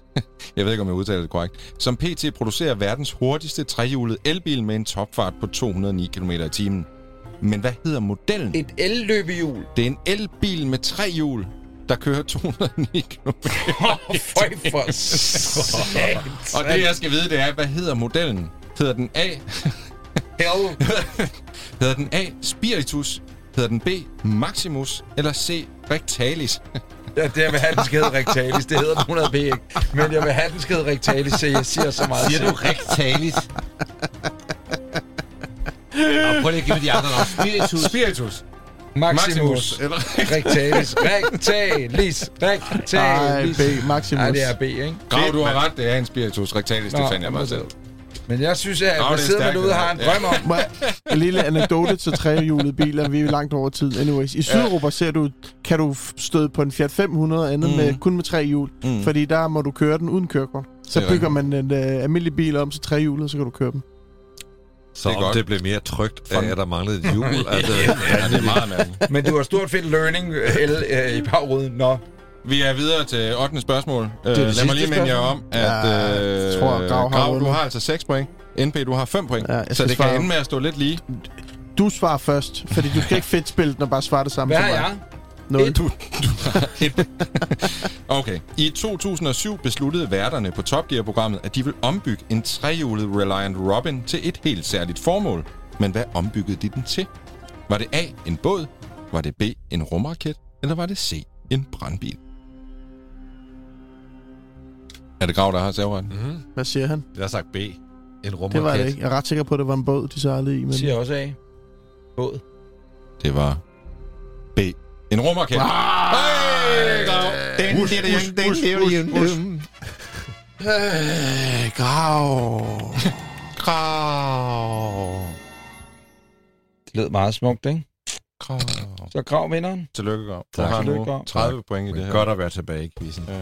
jeg ved ikke, om jeg udtaler det korrekt, som PT producerer verdens hurtigste trehjulede elbil med en topfart på 209 km i timen. Men hvad hedder modellen? Et el-løbehjul. Det er en elbil med tre hjul, der kører 209 km. Føj for. Og det, jeg skal vide, det er, hvad hedder modellen? Hedder den A, Hell. Hedder den A. Spiritus? Hedder den B. Maximus? Eller C. Rectalis? Ja, det jeg vil have, den skal hedde Rectalis. Det hedder den 100 B ikke. Men jeg vil have, den skal hedde Rectalis, så jeg siger så meget. Siger du Rectalis? Og prøv lige at give mig de andre navn. Spiritus. Spiritus. Maximus. Eller Rectalis. Rectalis. Nej, Rectalis. B. Maximus. Nej, det er B, ikke? Grav, du har ret. Det er en Spiritus Rectalis. Det Nå, fandt jeg mig selv. Men jeg synes, at Nå, det er sidder man og har en det drøm om. En lille anekdote til trehjulede biler. Vi er langt over tid. Anyways. I Sydeuropa ser du, kan du støde på en Fiat 500 og andet Mm. med, kun med tre hjul. Mm. Fordi der må du køre den uden kørekort. Så Det er bygger man en uh, almindelig bil om til trehjulet, så kan du køre dem. Så Det om godt. det blev mere trygt af, at der manglede et hjul. altså, Ja, det er meget mærkeligt. Men du har stort fedt learning el, øh, i bagruden. Nå. Vi er videre til 8. spørgsmål. Uh, det lad mig lige minde jer om, at Ja, øh, jeg tror, Grav har Grav, du har altså 6 point. NP, du har 5 point. Ja, så skal det svare- kan ende med at stå lidt lige. Du svarer først, fordi du skal ikke fedt spille den og bare svare det samme Hvad som mig. Nul. Du, du har et. Okay. I 2007 besluttede værterne på Top Gear-programmet, at de vil ombygge en trehjulet Reliant Robin til et helt særligt formål. Men hvad ombyggede de den til? Var det A, en båd? Var det B, en rumraket? Eller var det C, en brandbil? Er det Grav, der har serveretten? mm, Hvad siger han? jeg har sagt B. En rumraket. Det var det ikke. Jeg er ret sikker på, at det var en båd, de sejlede i. Men... Siger jeg også af. Båd. Det var B. En rumraket. Hey, Grav. Grav. Grav. Det lød meget smukt, ikke? Grav. Så grav vinderen. Tillykke, Grav. Du Tak. har Tillykke, Grav. 30 point i det her. Godt at være tilbage i quizzen. Ja.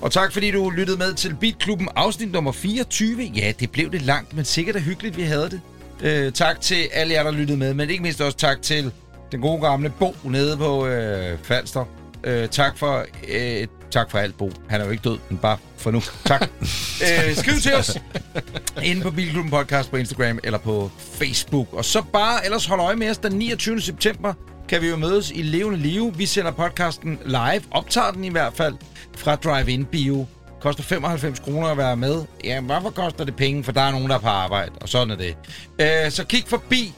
Og tak fordi du lyttede med til Beatklubben afsnit nummer 24. Ja, det blev lidt langt, men sikkert er hyggeligt, vi havde det. Øh, tak til alle jer, der lyttede med, men ikke mindst også tak til den gode gamle Bo nede på øh, Falster. Øh, tak for øh, tak for alt, Bo. Han er jo ikke død, men bare for nu. Tak. øh, skriv til os inde på Bilklubben Podcast på Instagram eller på Facebook. Og så bare ellers hold øje med os den 29. september kan vi jo mødes i levende live. Vi sender podcasten live, optager den i hvert fald, fra Drive-In Bio. Koster 95 kroner at være med. Ja, hvorfor koster det penge? For der er nogen, der er på arbejde, og sådan er det. Øh, så kig forbi.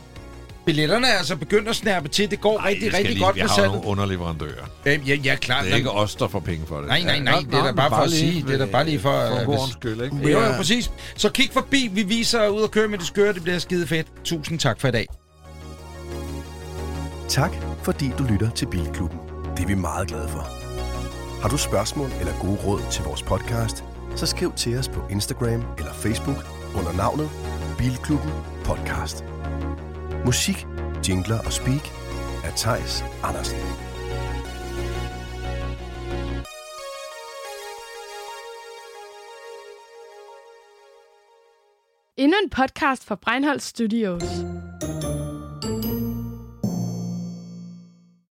Billetterne er altså begyndt at snærpe til. Det går Ej, rigtig, rigtig lige, godt vi med har jo salget. nogle underleverandører. Øh, ja, ja, klart. Det er ikke os, der får penge for det. Nej, nej, nej. Ja, Det er da bare for at sige. Det er da bare lige for... For øh, hvis- ordens skyld, ikke? Jo, jo, præcis. Så kig forbi. Vi viser ud og køre med det skøre. Det bliver skide fedt. Tusind tak for i dag. Tak, fordi du lytter til Bilklubben. Det er vi meget glade for. Har du spørgsmål eller gode råd til vores podcast, så skriv til os på Instagram eller Facebook under navnet Bilklubben Podcast. Musik, jingler og speak af Tejs Andersen. Endnu en podcast fra Breinholt Studios.